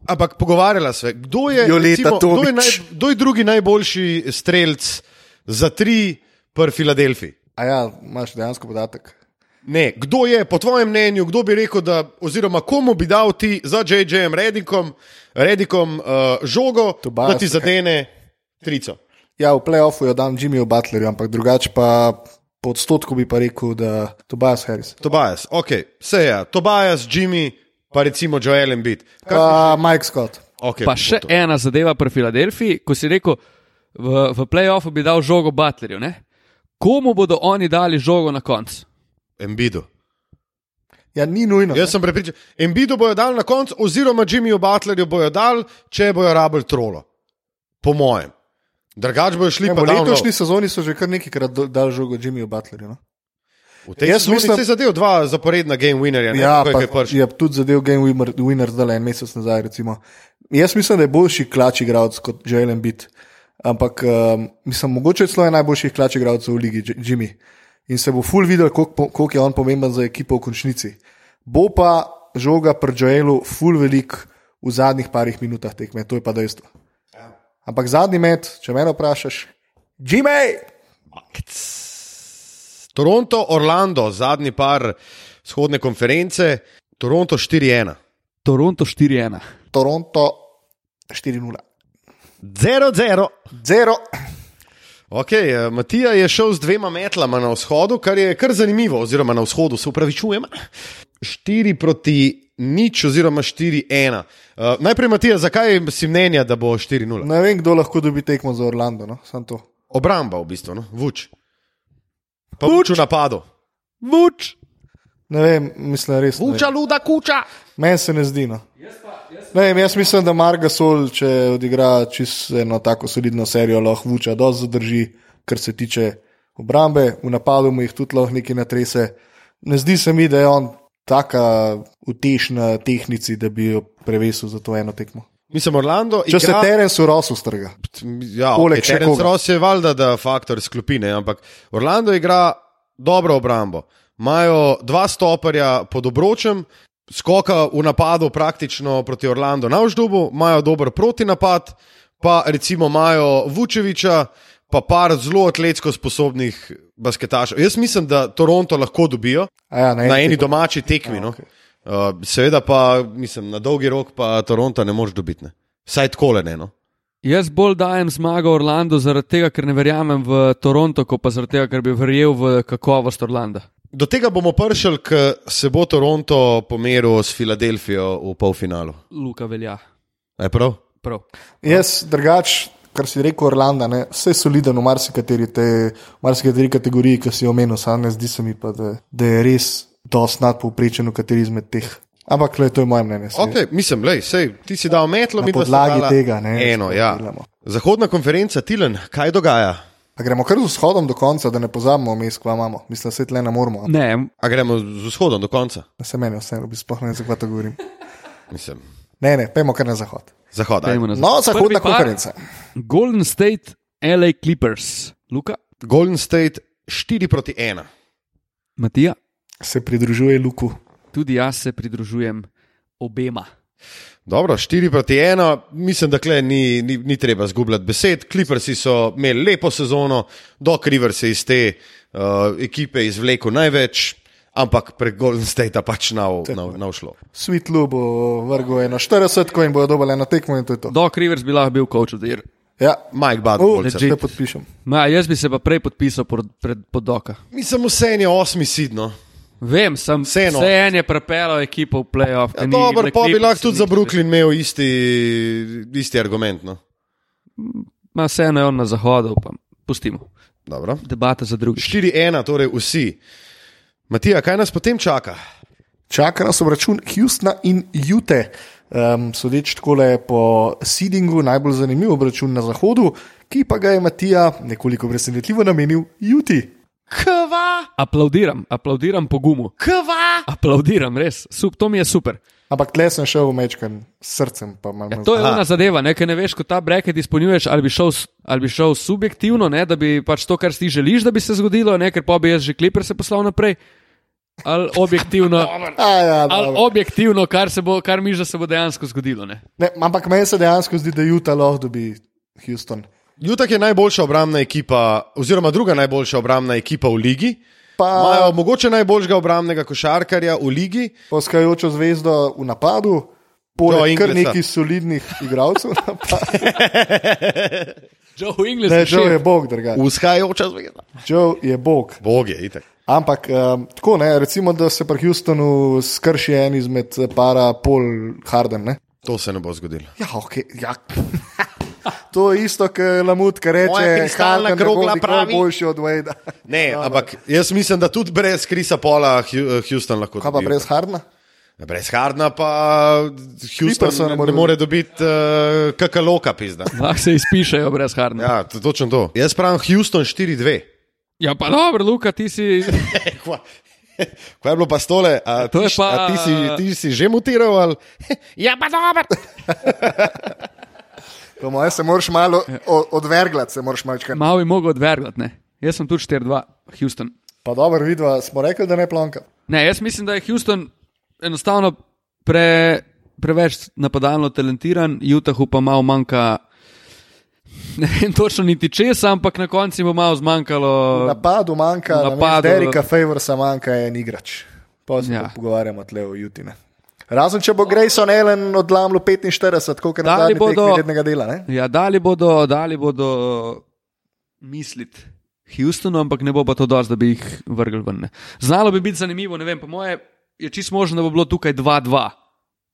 ampak pogovarjala se, kdo je, Joleta recimo, kdo, je Tomič. naj, kdo je drugi najboljši strelc za tri pri Filadelfiji. A ja, imaš dejansko podatek. Ne, kdo je, po tvojem mnenju, kdo bi rekel, da, oziroma komu bi dal ti za JJ-jem Redikom, Redikom uh, žogo, Tobias da ti zadene trico? Ja, v playoffu jo dam Jimmyju Butlerju, ampak drugače pa po odstotku bi pa rekel, da Tobias Harris. Tobias, ok, vse je, Tobias, Jimmy, pa recimo Joel Embiid. Pa Mike Scott. Okay, Pa še ena zadeva pri Filadelfiji, ko si rekel, v, v playoffu bi dal žogo Butlerju. Ne? Komu bodo oni dali žogo na koncu? Embiidu. Ja, ni nujno. Jaz sem prepričan, Embiidu bojo dal na koncu, oziroma Jimmyju Butlerju bojo dal, če bojo rabili trolo. Po mojem. Drugač bojo šli Ja, pa v down low. letošnji sezoni so že kar nekajkrat dali žogo Jimmyju Butlerju. No? V tej sezoni mislim- si zadev dva zaporedna game winnerja. ne, Ja, je pa kaj prišel. je tudi zadev Game Winner, winner zdaj en mesec nazaj. Recimo. Jaz mislim, da je boljši klač igralec kot Joel Embiid. Ampak um, mislim, mogoče je celo en najboljših klač igralcev v ligi, Jimmy. In se bo ful videl, koliko koliko je on pomemben za ekipo v končnici. Bo pa žoga pri Joelu ful velik v zadnjih parih minutah tekme, to je pa dejstvo. Ampak zadnji met, če me vprašaš, Jimmy! Toronto, Orlando, zadnji par vzhodne konference, Toronto 4-1. Toronto 4-1. Toronto 4-0. 0-0. Zero. Okay, eh, Matija je šel z dvema metlama na vzhodu, kar je kar zanimivo, oziroma na vzhodu, se upravičujem. 4 proti nič, oziroma 4-1. Uh, najprej, Matija, zakaj si mnenja, da bo 4-0? Ne vem, kdo lahko dobi tekmo za Orlando. No? Obramba, v bistvu, no? vuč. Pa vuč v napadu. Vuč! Ne vem, mislim, res. Vuča, luda, kuča. Meni se ne zdi. No. Ne vem, jaz mislim, da Marga Sol, če odigra čisto eno tako solidno serijo, lahko vuča, dosti zadrži, kar se tiče obrambe, v napadu mu jih tudi lahko nekaj natrese. Ne zdi se mi, da je on taka uteš na tehnici, da bi jo prevesil za to eno tekmo. Mislim, Orlando. Če se igra- teren v rosu strga. Ja, Poleg okay, Terence. Ross je valjda, da faktor skupine, ampak Orlando igra dobro obrambo. Imajo dva stoperja pod obročem, skoka v napadu praktično proti Orlando na vzdubu, imajo dober protinapad, pa recimo imajo Vučeviča, pa par zelo atletsko sposobnih basketašev. Jaz mislim, da Toronto lahko dobijo A Ja, na eni tekmi. domači tekmi. A, No. okej. Uh, seveda pa, mislim, na dolgi rok pa Toronto ne moreš dobiti. Ne. Saj tako le ne. No. Jaz bolj dajem zmago Orlando zaradi tega, ker ne verjamem v Toronto, pa zaradi tega, ker bi verjel v kakovost Orlanda. Do tega bomo prišli, ker se bo Toronto pomeril s Filadelfijo v polfinalu. Luka velja. Je prav? Prav. Jaz drugač, kar si rekel, Orlando, ne, vse je soliden v marsikateri, te, v marsikateri kategoriji, ki si jo omenil, sam ne zdi se mi pa, da, da je res dosti nadpovprečen v kateri izmed teh. Ampak, le, to je moje mnenje. Okay, mislim, lej, sej, ti si dal metlo, Na mi dva sta podlagi tega, ne, Eno, ja. delamo. Zahodna konferenca, Tilen, kaj dogaja? A gremo kar z vzhodom do konca, da ne pozabimo, mi skva imamo. Mislim, da se tle ne moramo. Ne, A gremo z vzhodom do konca? Da se meni vseeno, bi sploh ne vem, zakaj to govorim. Mislim, Ne, ne, pejmo kar na zahod. zahod. ajde. dajmo nazaj. No, zahodna Prvi par, konferenca. Golden State, LA Clippers. Luka, Golden State 4 proti 1. Matija, Se pridružuje Luku. tudi jaz se pridružujem obema. Dobro, 4 proti 1, mislim, da klej ni, ni, ni treba zgubljati besed. Clippersi so imeli lepo sezono, Doc Rivers je iz te uh, ekipe izvlekel največ, ampak prek Golden State pač nav, nav, nav šlo. Sweet Lu bo vrgel eno 40, ko jim bojo dobili eno tekmo in to je to. Doc Rivers bi lahko bil coach of the year. Ja, Mike uh, Budenholzer. se podpišem. Ma, jaz bi se pa prej podpisal pod, pred, pod Doka. Mislim, vse je osmi sidno. Vem, sem Vseeno. vse en je prepeljal ekipo v playoff. Ja, Dobro, pa bi lahko tudi za Brooklyn imel isti, isti argument. No. Ma, vseeno je on na zahodu, pa pustimo. Dobro. Debata za drugi. 4-1, torej vsi. Matija, kaj nas potem čaka? Čaka nas obračun Houstona in Jute. Um, sodeč tako le po seedingu, najbolj zanimiv obračun na zahodu, ki pa ga je Matija nekoliko presenetljivo namenil Juti. Kva, Aplaudiram, aplaudiram po gumu. kva. Aplaudiram, res, Sup, to mi je super. Ampak tle sem šel v mečkan s srcem. pa malo Ja, to je ena zadeva, ne, ker ne veš, ko ta breket izpolnjuješ, ali bi šel, ali bi šel subjektivno, ne, da bi pač to, kar si želiš, da bi se zgodilo, ne, ker pa bi jaz že kliper se poslal naprej. Ali objektivno, A, ja, ali objektivno kar, se bo, kar miš, da se bo dejansko zgodilo. Ne. ne, ampak meni se dejansko zdi, da Juta lahko dobi Houston. Jutak je najboljša obrambna ekipa, oziroma druga najboljša obrambna ekipa v ligi. Pa Imajo mogoče najboljšega obrambnega košarkarja v ligi. poskajočo zvezdo v napadu, Joe poleg kar Inglesa. nekih solidnih igralcev. Joe Ingles Ne, je Joe je bog, drugače. Vzhajajoča zvezda. Joe je bog. Bog je, itek. Ampak um, tako ne, recimo, da se pri Houstonu skrši en izmed para Paul Harden. Ne? To se ne bo zgodilo. Ja, ok. Ja. To je isto, kot Lamut, ki reče, bo krogla pravi. boljši od Wade. Ne, ampak jaz mislim, da tudi brez Krisa Pola Hu- Houston lahko Kaj pa dobi. brez Hardna? Brez Hardna pa Clippersa Houston ne ne more dobiti uh, kakaloka, pizda. Lahko se izpišejo brez harna. Ja. To- točno to. Jaz pravim Houston 4-2. ja, pa dobro, Luka, ti si. Kva je bilo pa stole? A, To ti, pa- a ti, si, ti si že mutiral? Ali? ja, pa dobro. Po mojem se moraš malo o- odverglati, se moraš malo bi mogel odvergati, ne. Jaz sem tudi 4-2, Houston. Pa dobro, vidva, smo rekli, da ne plonka. Ne, jaz mislim, da je Houston enostavno pre, preveč napadalno talentiran, Utahu pa malo manjka. Ne vem točno niti česa, ampak na koncu bo malo zmanjkalo. napadu manjka, napadu, Derika Favorsa manjka en igrač. Ja. ja. pogovarjamo tle o Jutine. Razen če bo Grayson Allen odlamlo 45, kot je Dali bodo- dela. Ne? Ja, dali bodo, dali bodo misliti Houstonu, ampak ne bo pa to dosti, da bi jih vrgli ven. Znalo bi biti zanimivo, ne vem, po moje je čisto možno, da bo bilo tukaj 2-2,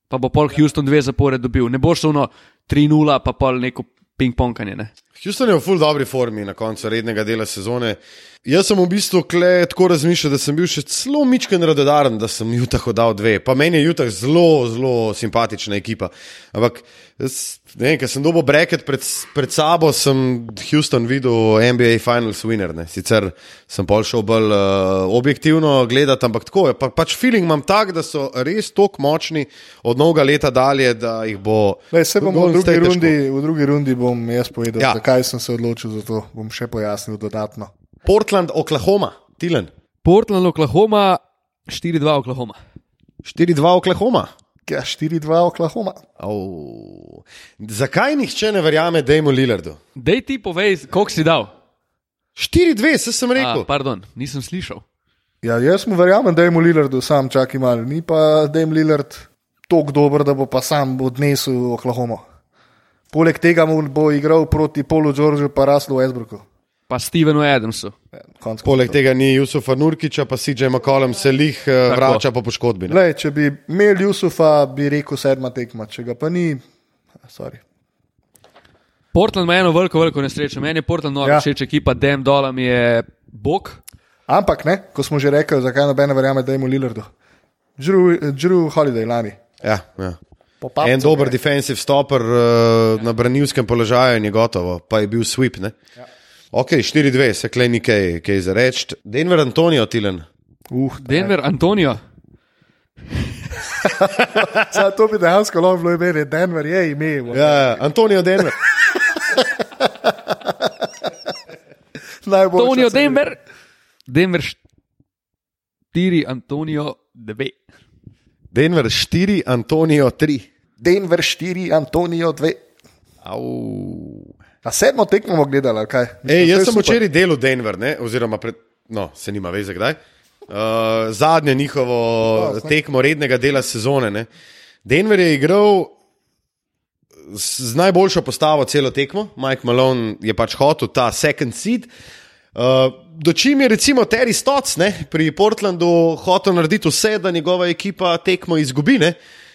pa bo pol Houston dve zapored dobil. Ne bo šlo 3-0, pa pol neko ping-ponganje. Ne. Houston je v full dobri formi na koncu rednega dela sezone. Jaz sem v bistvu kle, tako razmišljal, da sem bil še zelo mičken radodaren, da sem Jutah dal dve. Pa meni je Jutah zelo, zelo simpatična ekipa. Ampak, jaz, ne vem, ker sem dobil breket pred, pred sabo, sem Houston videl NBA Finals winner. Ne. Sicer sem pol šel bolj uh, objektivno gledati, ampak tako je. Pa, pač feeling imam tak, da so res tako močni od novega leta dalje, da jih bo. Lej, se bom v drugi, rundi, v drugi rundi bom jaz povedal, Ja. Ja. zakaj sem se odločil za to. Bom še pojasnil dodatno. Portland, Oklahoma, Tilen. Portland, Oklahoma, 4-2 Oklahoma. 4-2 Oklahoma. Ja, 4-2 Oklahoma. Oh. Zakaj nihče ne verjame Dejmu Lillardu? Dej ti povej, koliko si dal. 4-2, se sem rekel. A, pardon, nisem slišal. Ja, jaz mu verjamem, da je mu Lillardu sam čakaj malo. Ni pa Dame Lillard tako dober, da bo pa sam odnesel Oklahomo. Poleg tega mu bo igral proti Polu Georgeu pa Raslu Westbrooku. Pa Stevenu Adamsu. Ja, konec Poleg koncev. tega ni Jusufa Nurkiča, pa CJ McCollum se lih uh, vrača po poškodbi. Lej, če bi imel Jusufa, bi rekel sedma tekma, če ga pa ni, sorry. Portland ima eno veliko, veliko nesrečo. Meni je Portland nova Ja. všeč ekipa, Dem Dolam je bog. Ampak ne, ko smo že rekli, zakaj noben ne verjame, da je mu Lillardu. Drew, Drew Holiday lani. Ja, ja. Po papcu En dober gre. defensive stopper uh, na branilskem položaju in je gotovo, pa je bil sweep. Ne? Ja. Ok, 4-2, se klej ni kaj, za reči. Denver Antonijo, Tilen. Uh, Denver, Antonijo. Saj to bi dejansko lahko bilo ime, Denver je ime. Ja, ja, Antonijo Denver. Najboljša Antonijo. Denver. Denver 4, Antonijo 2. Denver 4, Antonijo 3. Denver 4, Antonijo 2. Au. A sedmo tekmo bomo gledali, ali kaj? Mislim, Ej, jaz sem super. včeraj delal Denver, ne? oziroma pred, no, se nima veze kdaj. Uh, zadnje njihovo zdaj. tekmo rednega dela sezone. Ne? Denver je igral z najboljšo postavo celo tekmo, Mike Malone je pač hotel ta second seed. Uh, do čim je recimo Terry ne, pri Portlandu hotel narediti vse, da njegova ekipa tekmo izgubi ne,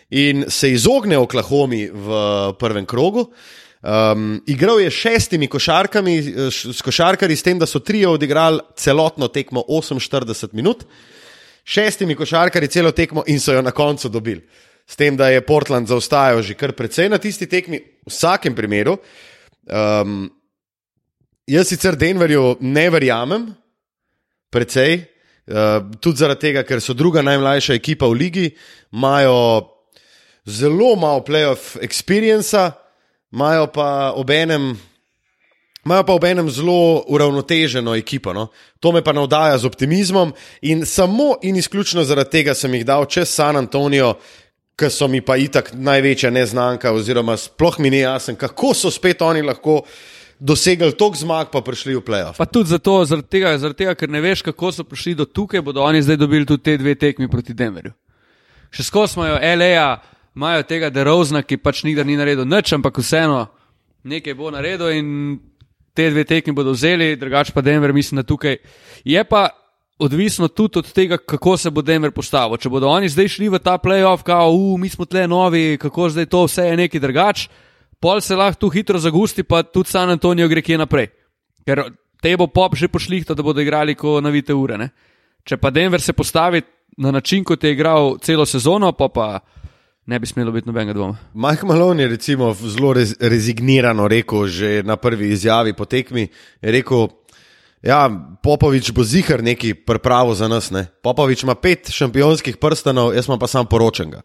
in se izogne Oklahomi v prvem krogu. Um, igral je šestimi košarkami, š- s košarkarji, s tem, da so trije odigrali celotno tekmo 48 minut, šestimi košarkarji celo tekmo in so jo na koncu dobili. S tem, da je Portland zaostajal že kar precej na tisti tekmi, v vsakem primeru. Um, jaz sicer Denverju ne verjamem, precej, uh, tudi zaradi tega, ker so druga najmlajša ekipa v ligi, imajo zelo malo playoff experienca, imajo pa obenem. Imajo pa ob enem zelo uravnoteženo ekipo. No? To me pa navdaja z optimizmom in samo in izključno zaradi tega sem jih dal čez San Antonijo, ki so mi pa itak največja neznanka, oziroma sploh mi ni jasen, kako so spet oni lahko dosegli toliko zmag, pa prišli v playoff. Pa tudi zato, zaradi tega, zaradi tega, ker ne veš, kako so prišli do tukaj, bodo oni zdaj dobili tudi te dve tekmi proti Denverju. Še skozi imajo LA, imajo tega Derozna, ki pač nikdar ni naredil nič, ampak vseeno nekaj bo naredil in te dve tekmi bodo vzeli, drugače pa Denver, mislim, da tukaj. Je pa odvisno tudi od tega, kako se bo Denver postavil. Če bodo oni zdaj šli v ta playoff, kao, uh, mi smo tle novi, kako zdaj to vse je neki drugač, pol se lahko tu hitro zagusti, pa tudi San Antonijo gre kje naprej. Ker te bo pop že pošlihto, da bodo igrali ko navite ure. Ne? Če pa Denver se postavi na način, kot je igral celo sezono, pa pa ne bi smelo biti nobenega dvoma. Mike Malone je recimo zelo rez, rezignirano rekel, že na prvi izjavi po tekmi, je rekel, ja, Popovič bo zihar neki pripravo za nas. Ne? Popovič ima pet šampionskih prstanov, jaz pa sam poročenega.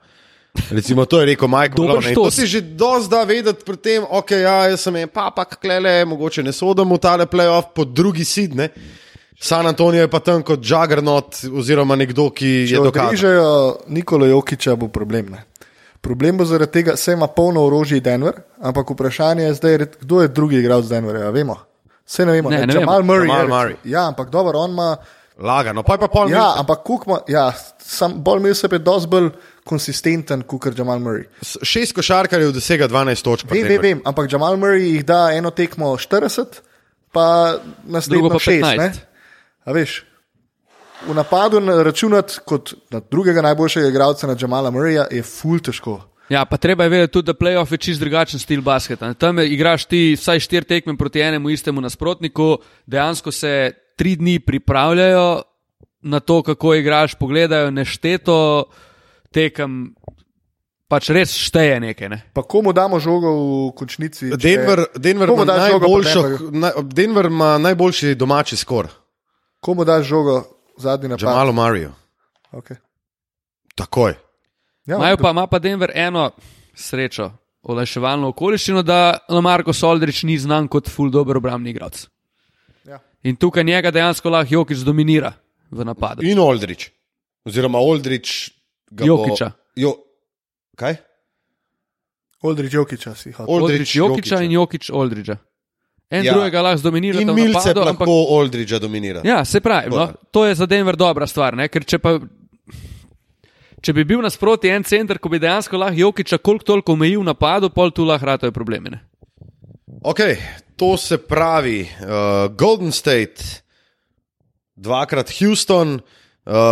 Recimo, to je rekel Mike Malone. To si že dozda vedeti pri tem, ok, ja, jaz sem en papak, klele, mogoče ne sodim v tale playoff, pod drugi sidne. San Antonijo je pa tam kot juggernaut oziroma nekdo, ki Če je dokazal. odrežejo Nikola Jokiča, bo problem. Ne? Problem bo zaradi tega, da ima polno orožje Denver, ampak vprašanje je zdaj, kdo je drugi igralec Denverja. Vemo. Vse ne vemo. Ne, ne Jamal vemo. Murray. Jamal. Murray. Ja, ampak dobro, on ima. Lagano, pa je pa pol Ja, ampak Kukma, ja, sam bolj Millsap je dosti bolj konsistenten kot Jamal Murray. Šest košarkarjev dosega 12 točk. Vem, vem, vem, ampak Jamal Murray jih da eno tekmo 40, pa naslednjo pa 6. 15. Ne? A veš, v napadu na- računati kot na drugega najboljšega igralca na Jamala Murraya je ful težko. Ja, pa treba je vedeti tudi, da playoff je čist drugačen stil basketa. Tam igraš ti vsaj štiri tekme proti enemu istemu nasprotniku, dejansko se tri dni pripravljajo na to, kako igraš, pogledajo nešteto tekem, pač res šteje nekaj. Ne? Pa komu damo žogo v končnici? če- Denver, Denver, ima po najboljšo, na, Denver ima najboljši domači skor, Komu daš žogo zadnji napad? Jamalu Mariju. Okay. Takoj. Ja, pa, ima pa Denver eno srečo, olajševalno okoliščino, da Lamarko Soldrič ni znan kot full dobro obrambni igralec. Ja. In tukaj njega dejansko lahko Jokič dominira v napadu. In Oldrič. Oziroma Oldrič. Ga bo- Jokiča. Jo, kaj? Oldrič Jokiča si hotel. Oldrič Jokiča in Jokič Oldriča. En Ja. drugega lahko dominira In Milce napadu, lahko ampak Oldriča dominira. ja, se pravi, no, to je za Denver dobra stvar, ne? ker če pa. Če bi bil nasproti en center, ko bi dejansko lahko Jokiča koliko toliko omejil napadu, pol tu lahko ratajo probleme. Ne? Ok, to se pravi uh, Golden State, dvakrat Houston uh,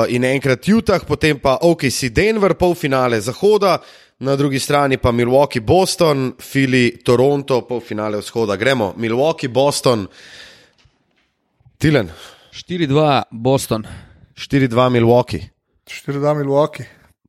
in enkrat Utah, potem pa OKC Denver, polfinale Zahoda, na drugi strani pa Milwaukee, Boston, Philly, Toronto, polfinale vzhoda. Gremo, Milwaukee, Boston, Tilen, 4-2 Boston, 4-2 Milwaukee. 4-2 Milwaukee.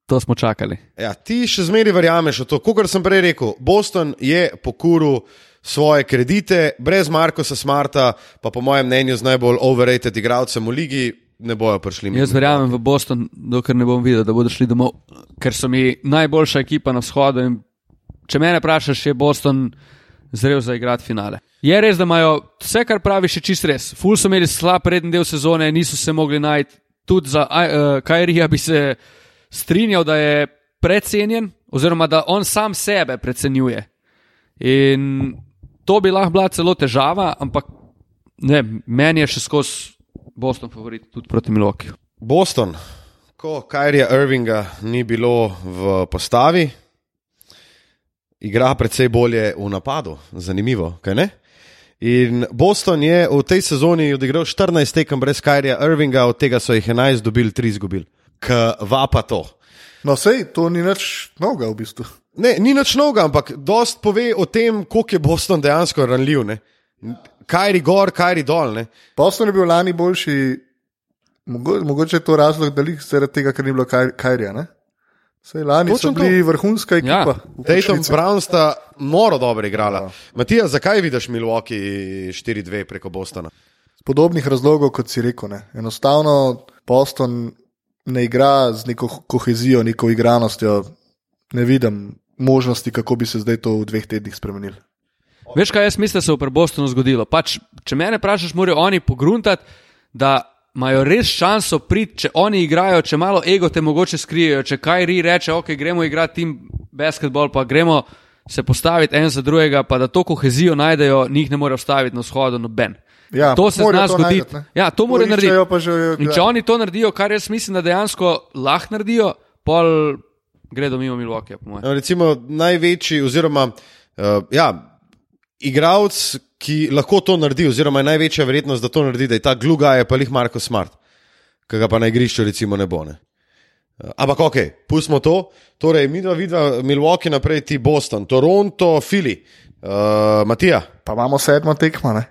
to smo čakali. Ja, ti še zmeraj verjameš v to. Kot sem prej rekel, Boston je pokuril svoje kredite, brez Markoša Smarta, pa po mojem mnenju z najbolj overrated igralcem v ligi, ne bojo prišli. Jaz verjamem v Boston, dokler ne bom videl, da bodo šli domov, ker so mi najboljša ekipa na vzhodu. in Če me vprašaš, je Boston zrel za igrati finale. Je res, da imajo vse, kar praviš, čist res. Ful so imeli slab prednji del sezone, niso se mogli najti. Tudi za uh, Kajrija bi se strinjal, da je precenjen, oziroma da on sam sebe precenjuje. In to bi lahko bila celo težava, ampak ne, meni je še skozi Boston favorit tudi proti Milwaukeeju. Boston, ko Kajrija Irvinga ni bilo v postavi, igra precej bolje v napadu. Zanimivo, kaj ne? In Boston je v tej sezoni odigral 14 tekem brez Kajrija Irvinga, od tega so jih 11 dobili, 3 izgubili. Kva pa to. No, sej, to ni nič novega v bistvu. Ne, ni nič novega, ampak dost pove o tem, koliko je Boston dejansko ranljiv. Ne? Kajri gor, kajri dol. Ne? Boston je bil lani boljši, mogo, mogoče je to razlog, da jih zaradi tega, ker ni bilo kaj, Kajrija. Ne? Sej lani Točno so bili to. vrhunska ekipa. v Dayton končnici. Brown sta noro dobro igrala. Matija, zakaj vidiš Milwaukee 4-2 preko Bostona? Z podobnih razlogov, kot si rekel. Ne. Enostavno Boston ne igra z neko kohezijo, neko igranostjo. Ne vidim možnosti, kako bi se zdaj to v dveh tednih spremenili. Veš, kaj jaz mislim, da se bo pri Bostonu zgodilo? Pač, če me vprašaš, morajo oni pogruntati, da imajo res šanso priti, če oni igrajo, če malo ego te mogoče skrijejo, če kaj ri reče, ok, gremo igrati tim basketball, pa gremo se postaviti en za drugega, pa da to kohezijo najdejo, njih ne more ustaviti na vzhodu noben. Ja, to se zna zgoditi. Ja, to mora To narediti. že- In če oni to naredijo, kar jaz mislim, da dejansko lahko naredijo, pol gredo mimo Milwaukee. No, Recimo največji, oziroma uh, ja, igralec, ki lahko to naredi, oziroma je največja verjetnost, da to naredi, da je ta gluga, je pa jih Marko Smart, ki ga pa na igrišču recimo ne bo. Ne. Uh, ampak ok, pustimo to. Torej, mi dva vidva, Milwaukee naprej, ti Boston, Toronto, Philly, uh, Matija, Pa imamo sedmo tekmo, ne?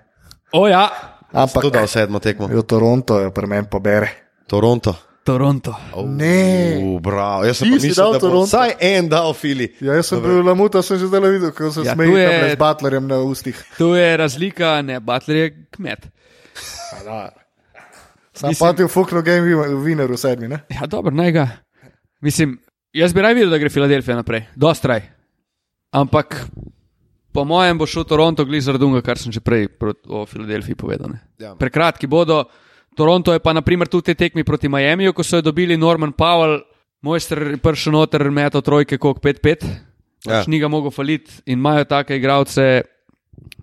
O ja, ampak tudi sedmo tekmo. jo Toronto je pri meni pobere. Toronto. Toronto. Ne. Uh, bravo. Jaz sem mislil, dal da bo Toronto? vsaj en dal Philly. Ja, jaz sem bil lamuta, sem že zdaj videl, kako se Ja, smeji je- z Butlerjem na ustih. Tu je razlika, ne, Butler je kmet. Sam pa ti v Fukno game winner v sedmi, ne? Ja, dobro, naj ga. Mislim, jaz bi raj videl, da gre Filadelfija naprej, dostraj. Ampak po mojem bo šel Toronto glih zaradi tega, kar sem že prej o Filadelfiji povedal. ne. Ja. Prekratki bodo. Toronto je pa naprimer tudi te tekmi proti Miamiju, ko so jo dobili Norman Powell, mojster pršel noter, metal trojke, kot 5-5. Ja. Pač ni ga mogel faliti in imajo take igralce,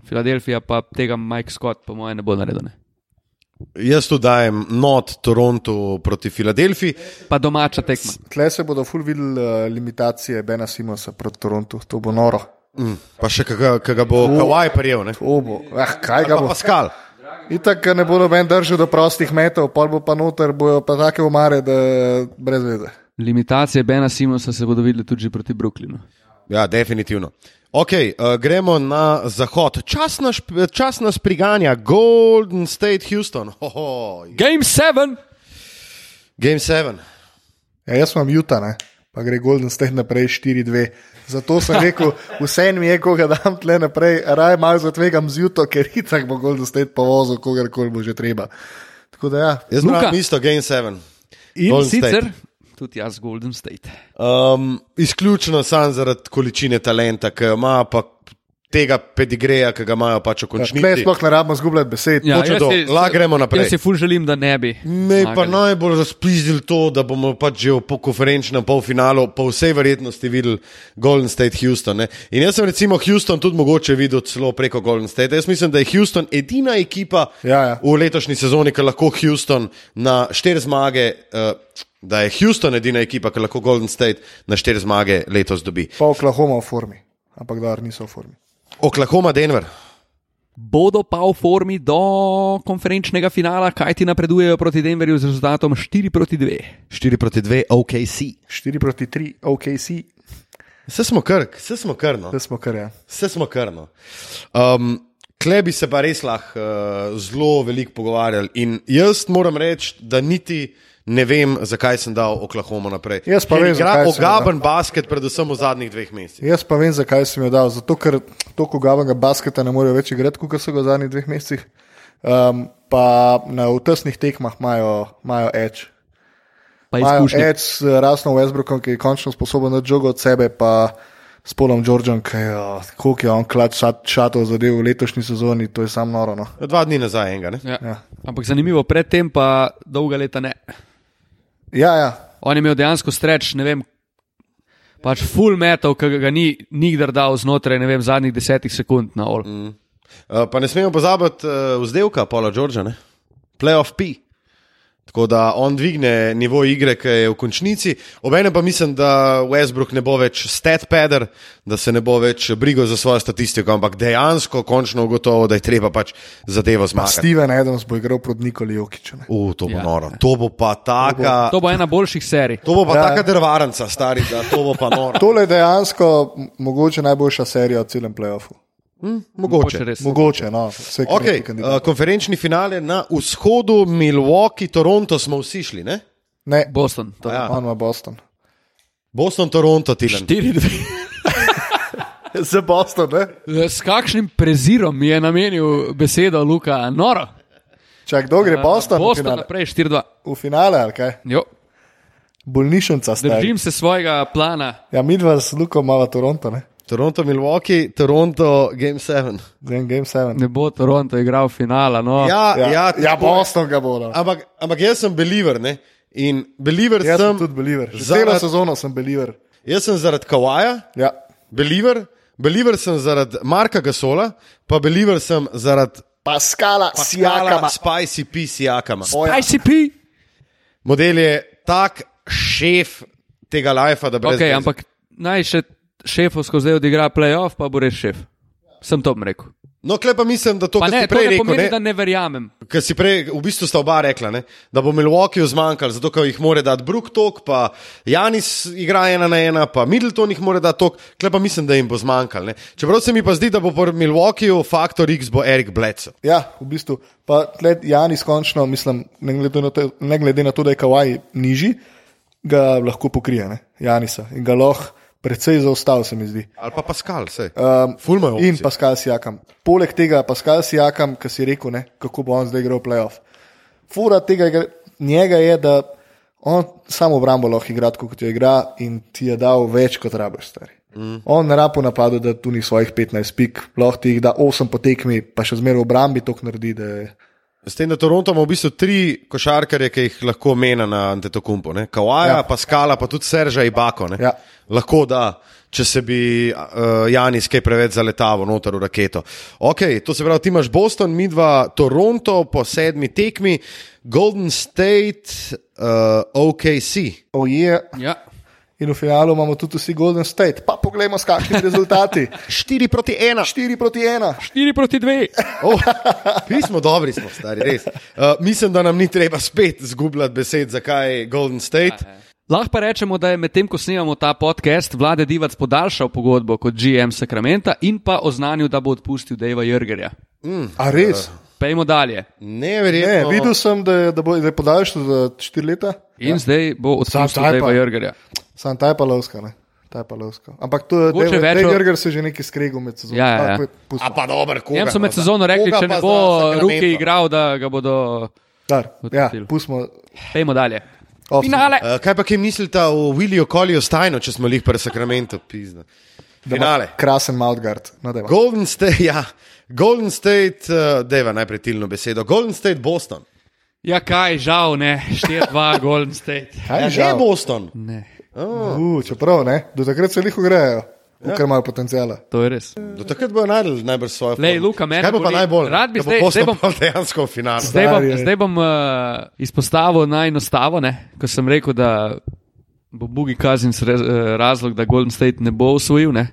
Filadelfija pa tega Mike Scott, po mojem, ne bo naredil. Ne. Jaz tu dajem not Toronto proti Filadelfiji. Pa domača tekma. Tle se bodo ful videli uh, limitacije Bena Simonsa proti Torontu, to bo noro. Mm, pa še kaj ga bo Hawaii prijel. Ne? To bo, eh, kaj ga Pa bo. Pascal. Itak ne bo noben držal do prostih metov, pol bo pa noter, bojo pa take umare, da brez veze. Limitacije Bena Simonsa se bodo videli tudi proti Brooklynu. Ja, definitivno. Ok, uh, gremo na zahod. Čas nas, čas nas priganja, Golden State, Houston. Hoho, Game 7! game 7. Ja, jaz sem Utah, ne? pa gre Golden State naprej 4-2. Zato sem rekel, vse mi je, ko ga dam tle naprej, raj malo zatvegam z Utah, ker itak bo Golden State povozil, kogarkoli bo že treba. Tako da ja, Jaz Luka. imam isto, game 7. In Golden sicer State. tudi jaz Golden State. Um, izključno sam zaradi količine talenta, ki jo ima, pa tega pedigreja, ki ga imajo pač v tle končnici. sploh ne rabimo zgubljati besed. Ja, jaz to. Lahko gremo naprej. Jaz si ful želim, da ne bi. Me pa najbolj razpizdil to, da bomo pač že v po konferenčnem polfinalu po vsej verjetnosti videli Golden State Houston. Ne? In jaz sem recimo Houston tudi mogoče videl celo preko Golden State. Jaz mislim, da je Houston edina ekipa Ja, ja. v letošnji sezoni, ki lahko Houston na štiri zmage. Uh, Da je Houston edina ekipa, ki lahko Golden State na štiri zmage letos dobi. Pa Oklahoma v formi, ampak da niso v formi. Oklahoma, Denver. Bodo pa v formi do konferenčnega finala, kaj ti napredujejo proti Denverju z rezultatom 4 proti 2. 4 proti 2, OKC. 4 proti 3, OKC. Vse smo krk, vse smo krno. Da smo kar je. Vse smo krno. Um, Kle bi se pa res lahko uh, zelo veliko pogovarjali. In jaz moram reči, da niti ne vem, zakaj sem dal Oklahoma naprej. Jaz pa Ker vem, igra zakaj ogaben basket, predvsem v zadnjih dveh mesecih. Jaz pa vem, zakaj sem jo dal. Zato, ker toliko gavanga basketa ne morejo več igrati, kot so ga v zadnjih dveh mesecih. Um, pa na tesnih tekmah imajo, imajo edge. Edge s Rasnom Westbrookom, ki je končno sposoben na žogo od sebe, pa s Polom Georgeom, ki je, koliko je on klad šat, šatov zadev v letošnji sezoni, to je samo noro. No. Dva dni nazaj enega. Ne? Ja. Ja. Ampak zanimivo, predtem pa dolga leta ne. Ja, ja. On je imel dejansko streč, ne vem, pač full metal, ki ga ni nikdar dal znotraj, vem, zadnjih desetih sekund na ol. Mm. Uh, pa ne smemo pozabiti uh, vzdelka Paula Georgea, ne? playoff P. Tako da on dvigne nivo igre, ki je v končnici. Obenem pa mislim, da Westbrook ne bo več stat pader, da se ne bo več brigal za svojo statistiko, ampak dejansko končno ugotovo, da je treba pač zadevo zmagati. Steven Adams bo igral proti Nikoli. Uh, to bo Ja. noro. To bo pa taka. To bo ena boljših serij. To bo pa Ja. taka drvarnica, stari, da to bo pa noro. Tole je dejansko mogoče najboljša serija v celem playoffu. Mogoče. res. Mogoče, no, vse Okay, uh, konferenčni finale na vzhodu, Milwaukee, Toronto smo vsi šli, ne? Ne, Boston. To. Ja. on ima Boston. Boston, Toronto, Tilan. 4-2. Za Boston, ne? S kakšnim prezirom mi je namenil besedo Luka Noro? Čak, kdo gre Boston? v Boston naprej 4-2. V finale, ali kaj? Jo, Bolnišnica stari. držim se svojega plana. Ja, mi dva z Lukom malo Toronto, ne? Toronto, Milwaukee, Toronto, Game 7. Game, game 7. Ne bo Toronto igral finala. No. Ja, Ja, ja, ja, Boston ga bo. No. Ampak, ampak jaz sem believer, ne? In believer Jaz sem sem, tudi believer. Že zaradi- Celo sezono sem believer. jaz sem zaradi Kawaja, Ja. believer, believer sem zaradi Marka Gasola, pa believer sem zaradi Paskala, Pascala Sijakama. Spicy P. Sijakama. ja. ICP. Model je tak šef tega lajfa, da brez Okay, ampak naj še šefovsko zdaj odigra playoff, pa bo res šef. Sem to rekel. No, klej pa mislim, da to, Pa kar ne, si to prej ne rekel, pomeni, ne, da ne verjamem. Ker si prej, v bistvu sta oba rekla, ne, da bo Milwaukeeju zmanjkalo, zato ker jih mora dati Brook tok, pa Janis igra ena na ena, pa Middleton jih mora dati tok, klej pa mislim, da jim bo zmanjkalo. ne. Čeprav se mi pa zdi, da bo po Milwaukeeju faktor X bo Erik Bledsoe. Ja, v bistvu. Pa tled Janis končno, mislim, ne glede na to, ne glede na to da je Kawaj nižji, ga lahko pokrije, ne? Janisa. In ga lahko precej zaostal, se mi zdi. Ali pa Pascal, vse. Um, in Pascal Sijakam. Poleg tega, Pascal Sijakam, ki si rekel, ne, kako bo on zdaj igral playoff. Fura tega igra- njega je, da on samo obrambo lahko igra, kot jo igra, in ti je dal več kot rabiš, stari. Mm. On ne rapo napadu, da tu ni svojih 15 pik, lahko ti jih da 8 po tekmi, pa še zmeraj v obrambi to naredi. Je, S tem, da Toronto ima v bistvu tri košarkarje, ki jih lahko mena na Antetokumpu. Kawaja, ja. Pascala, pa tudi Serža Ibako. ne. Ja. Lahko da, če se bi uh, Janis kaj preveč zaletavo noter v raketo. Okay, to se pravi, ti imaš Boston, mi dva Toronto po sedmi tekmi, Golden State, uh, OKC. oh je, Ja. in v finalu imamo tudi vsi Golden State. Pa poglejmo, s kakšnimi rezultati. 4 proti 1. 4 proti 1. 4 proti 2. Oh, mi smo dobri, smo stari, res. Uh, mislim, da nam ni treba spet zgubljati besed, zakaj Golden State. Lahko pa rečemo, da je medtem, ko snemamo ta podcast, vlade Divac podaljšal pogodbo kot GM Sakramenta in pa oznanil, da bo odpustil Dejva Jurgerja. A res? Pejmo dalje. Ne, Ne, verjetno. videl sem, da je, da bo, da je podaljšal za 4 leta. In ja. zdaj bo odpustil taj pa. Dejva Jurgerja. Sam ta je pa lovska, ne. Ta je pa lovska. Ampak to je, da več je Jurger se že nekaj skregel med sezono. Ja, ja, ja. A, pa dobro, koga? Jem so med no, sezono rekli, če ne bo? Ruki igral, da ga bodo. Dar, ja, pustimo. Pejmo dalje. Off Finale. Uh, kaj pa kaj mislite o Williju Koliju Stajnu, če smo jih pri Sakramentu pizna? Finale. Krasen Mountgard. No, dajva. Golden State, ja. Golden State, uh, deva najprej tilno besedo. Golden State, Boston. Ja, kaj, žal ne, 4-2 Golden State. Kaj Ja, žal? Boston. Ne, Uh, čeprav ne, do takrat se liho grejo, ja. ker imajo potencijala. to je res. Do takrat bojo najdel najbrž svojo formo. Luka, Kaj bo najbolj? Rad bi Da bo zdaj- zdaj bom- dejansko v finalu. Zdaj bom, zdaj bom uh, izpostavil najnostavo, ko sem rekel, da bo Bugi Kazins re, uh, razlog, da Golden State ne bo usvojil. Ne.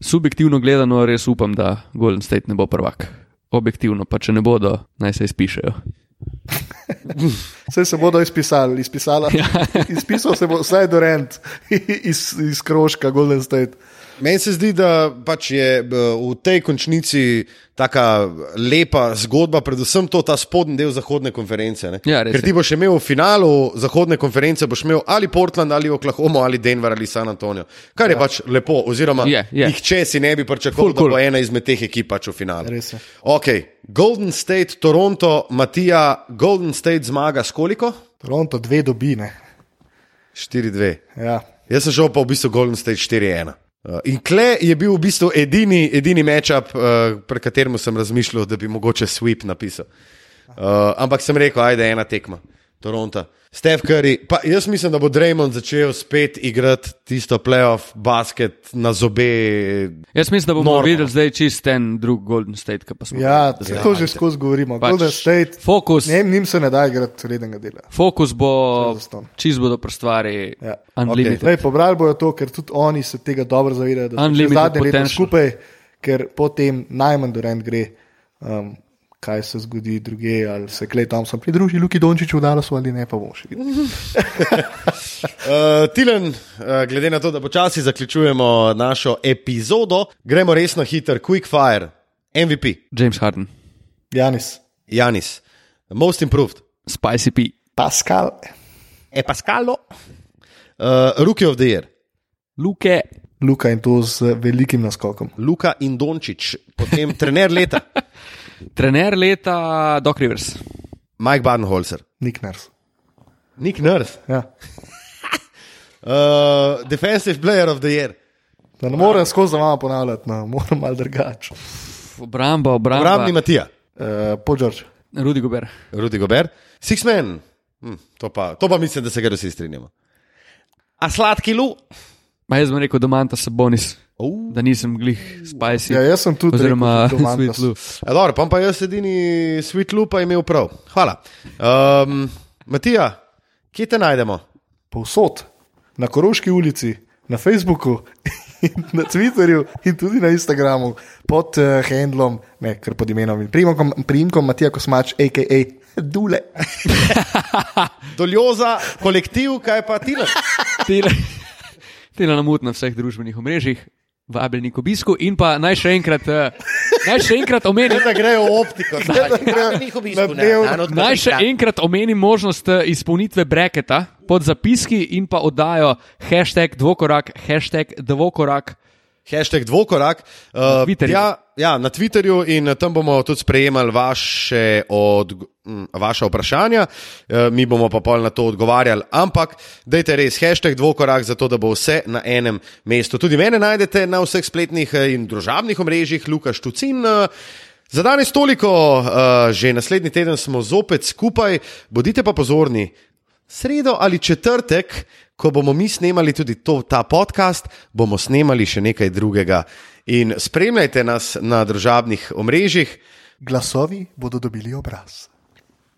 Subjektivno gledano res upam, da Golden State ne bo prvak. Objektivno pa, če ne bodo, naj se izpišejo. Vse se bodo izpisali, izpisala. Izpisal se bo vsaj do rent iz, iz krožka Golden State. Meni se zdi, da pač je b, v tej končnici tako lepa zgodba, predvsem to, ta spodnji del zahodne konference. ne. Ja, Ker ti boš imel v finalu zahodne konference, boš imel ali Portland, ali Oklahoma, ali Denver, ali San Antonijo. Kar je ja. pač lepo, oziroma Je, je. nihče si ne bi pričakoval, da cool. bo ena izmed teh ekip pač v finalu. Res je. Ok, Golden State, Toronto, Matija, Golden State zmaga s koliko? Toronto dve dobine. 4-2. Ja. Jaz sem šel pa v bistvu Golden State 4-1. Uh, in Kle je bil v bistvu edini, edini matchup, uh, pri katerem sem razmišljal, da bi mogoče sweep napisal. Uh, ampak sem rekel, ajde, ena tekma, Toronto. Steph Curry, pa jaz mislim, da bo Draymond začel spet igrati tisto playoff basket na zobe. Jaz mislim, da bomo videli zdaj čist en drug Golden State, ki pa smo. Ja, tako že skozi govorimo. Pač Golden State, Fokus, njim, njim se ne da igrati rednega dela. fokus bo čist bodo prostvari. Ja. Unlimited. Lej, pobrali bojo to, ker tudi oni se tega dobro zavedajo, da so zadnje leto potential. skupaj, ker potem najmanj do rent gre, um, kaj se zgodi druge, ali se klej tam sem pridružil Luki Dončiću v Dallasu ali ne, pa bomo še. Uh, Tilen, uh, glede na to, da počasi zaključujemo našo epizodo, gremo res na hiter, quick fire, MVP, James Harden, Janis, Janis, most improved, Spicy P, Pascal, E Pascalo, uh, Rookie of the Year, Luke, Luka in to z velikim naskokom. Luka in Dončić, potem trener leta, trener leta Doc Rivers, Mike Badenholzer, Nick Nurse. Nick Nurse, Ja. uh, Defensive Player of the Year, Da ne morem skozi za vama ponavljati, no, moram malo drugače. obramba, obramba. Obrambni Matija, Uh, po George. Rudi Gober, Rudy Gobert, Six Men, hm, to, pa, to pa mislim, da se ga vsi strinjamo. A sladki lu, pa jaz bom rekel Domanta Sabonis, uh. da nisem glih Spicy. Ja, jaz sem tudi Oziroma. Sweet Lou. Ja, dobro, pa, pa jaz edini Sweet Loop pa imel prav. Hvala. Um, Matija, kje te najdemo? povsod, na Koroški ulici, na Facebooku, na Twitterju in tudi na Instagramu pod uh, handlom, ne kar pod imenom in primkom, primkom Matija Kosmač, a.k.a. Dule. Doljoza, kolektiv, kaj pa ti? Tile, tile namut na vseh družbenih omrežjih, vabljeni k obisku in pa naj še enkrat, eh, naj še enkrat omenim. Da grejo v optiko. Na dnevno. Naj še enkrat omenim možnost eh, izpolnitve breketa pod zapiski in pa oddajo hashtag dvokorak, hashtag dvokorak. Hashtag dvokorak. Uh, Twitterju. ja, ja, na Twitterju in tam bomo tudi sprejemali vaše, od, m, vaše vprašanja, uh, mi bomo pa pol na to odgovarjali. Ampak dajte res hashtag dvokorak, zato da bo vse na enem mestu. Tudi mene najdete na vseh spletnih eh, in družabnih omrežjih, Lukaš Tucin. Uh, Za danes toliko, uh, že naslednji teden smo zopet skupaj, bodite pa pozorni. Sredo ali četrtek, ko bomo mi snemali tudi to, ta podcast, bomo snemali še nekaj drugega. In spremljajte nas na družabnih omrežjih, Glasovi bodo dobili obraz.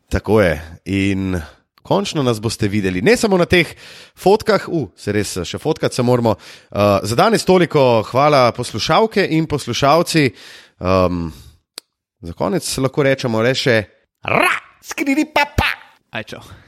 tako je. In končno nas boste videli, ne samo na teh fotkah, uh, se res še fotkati se moramo. Uh, za danes toliko, hvala poslušalke in poslušalci. Um, za konec lahko rečemo le še. Ra! Skrivi papa! Aj, čau.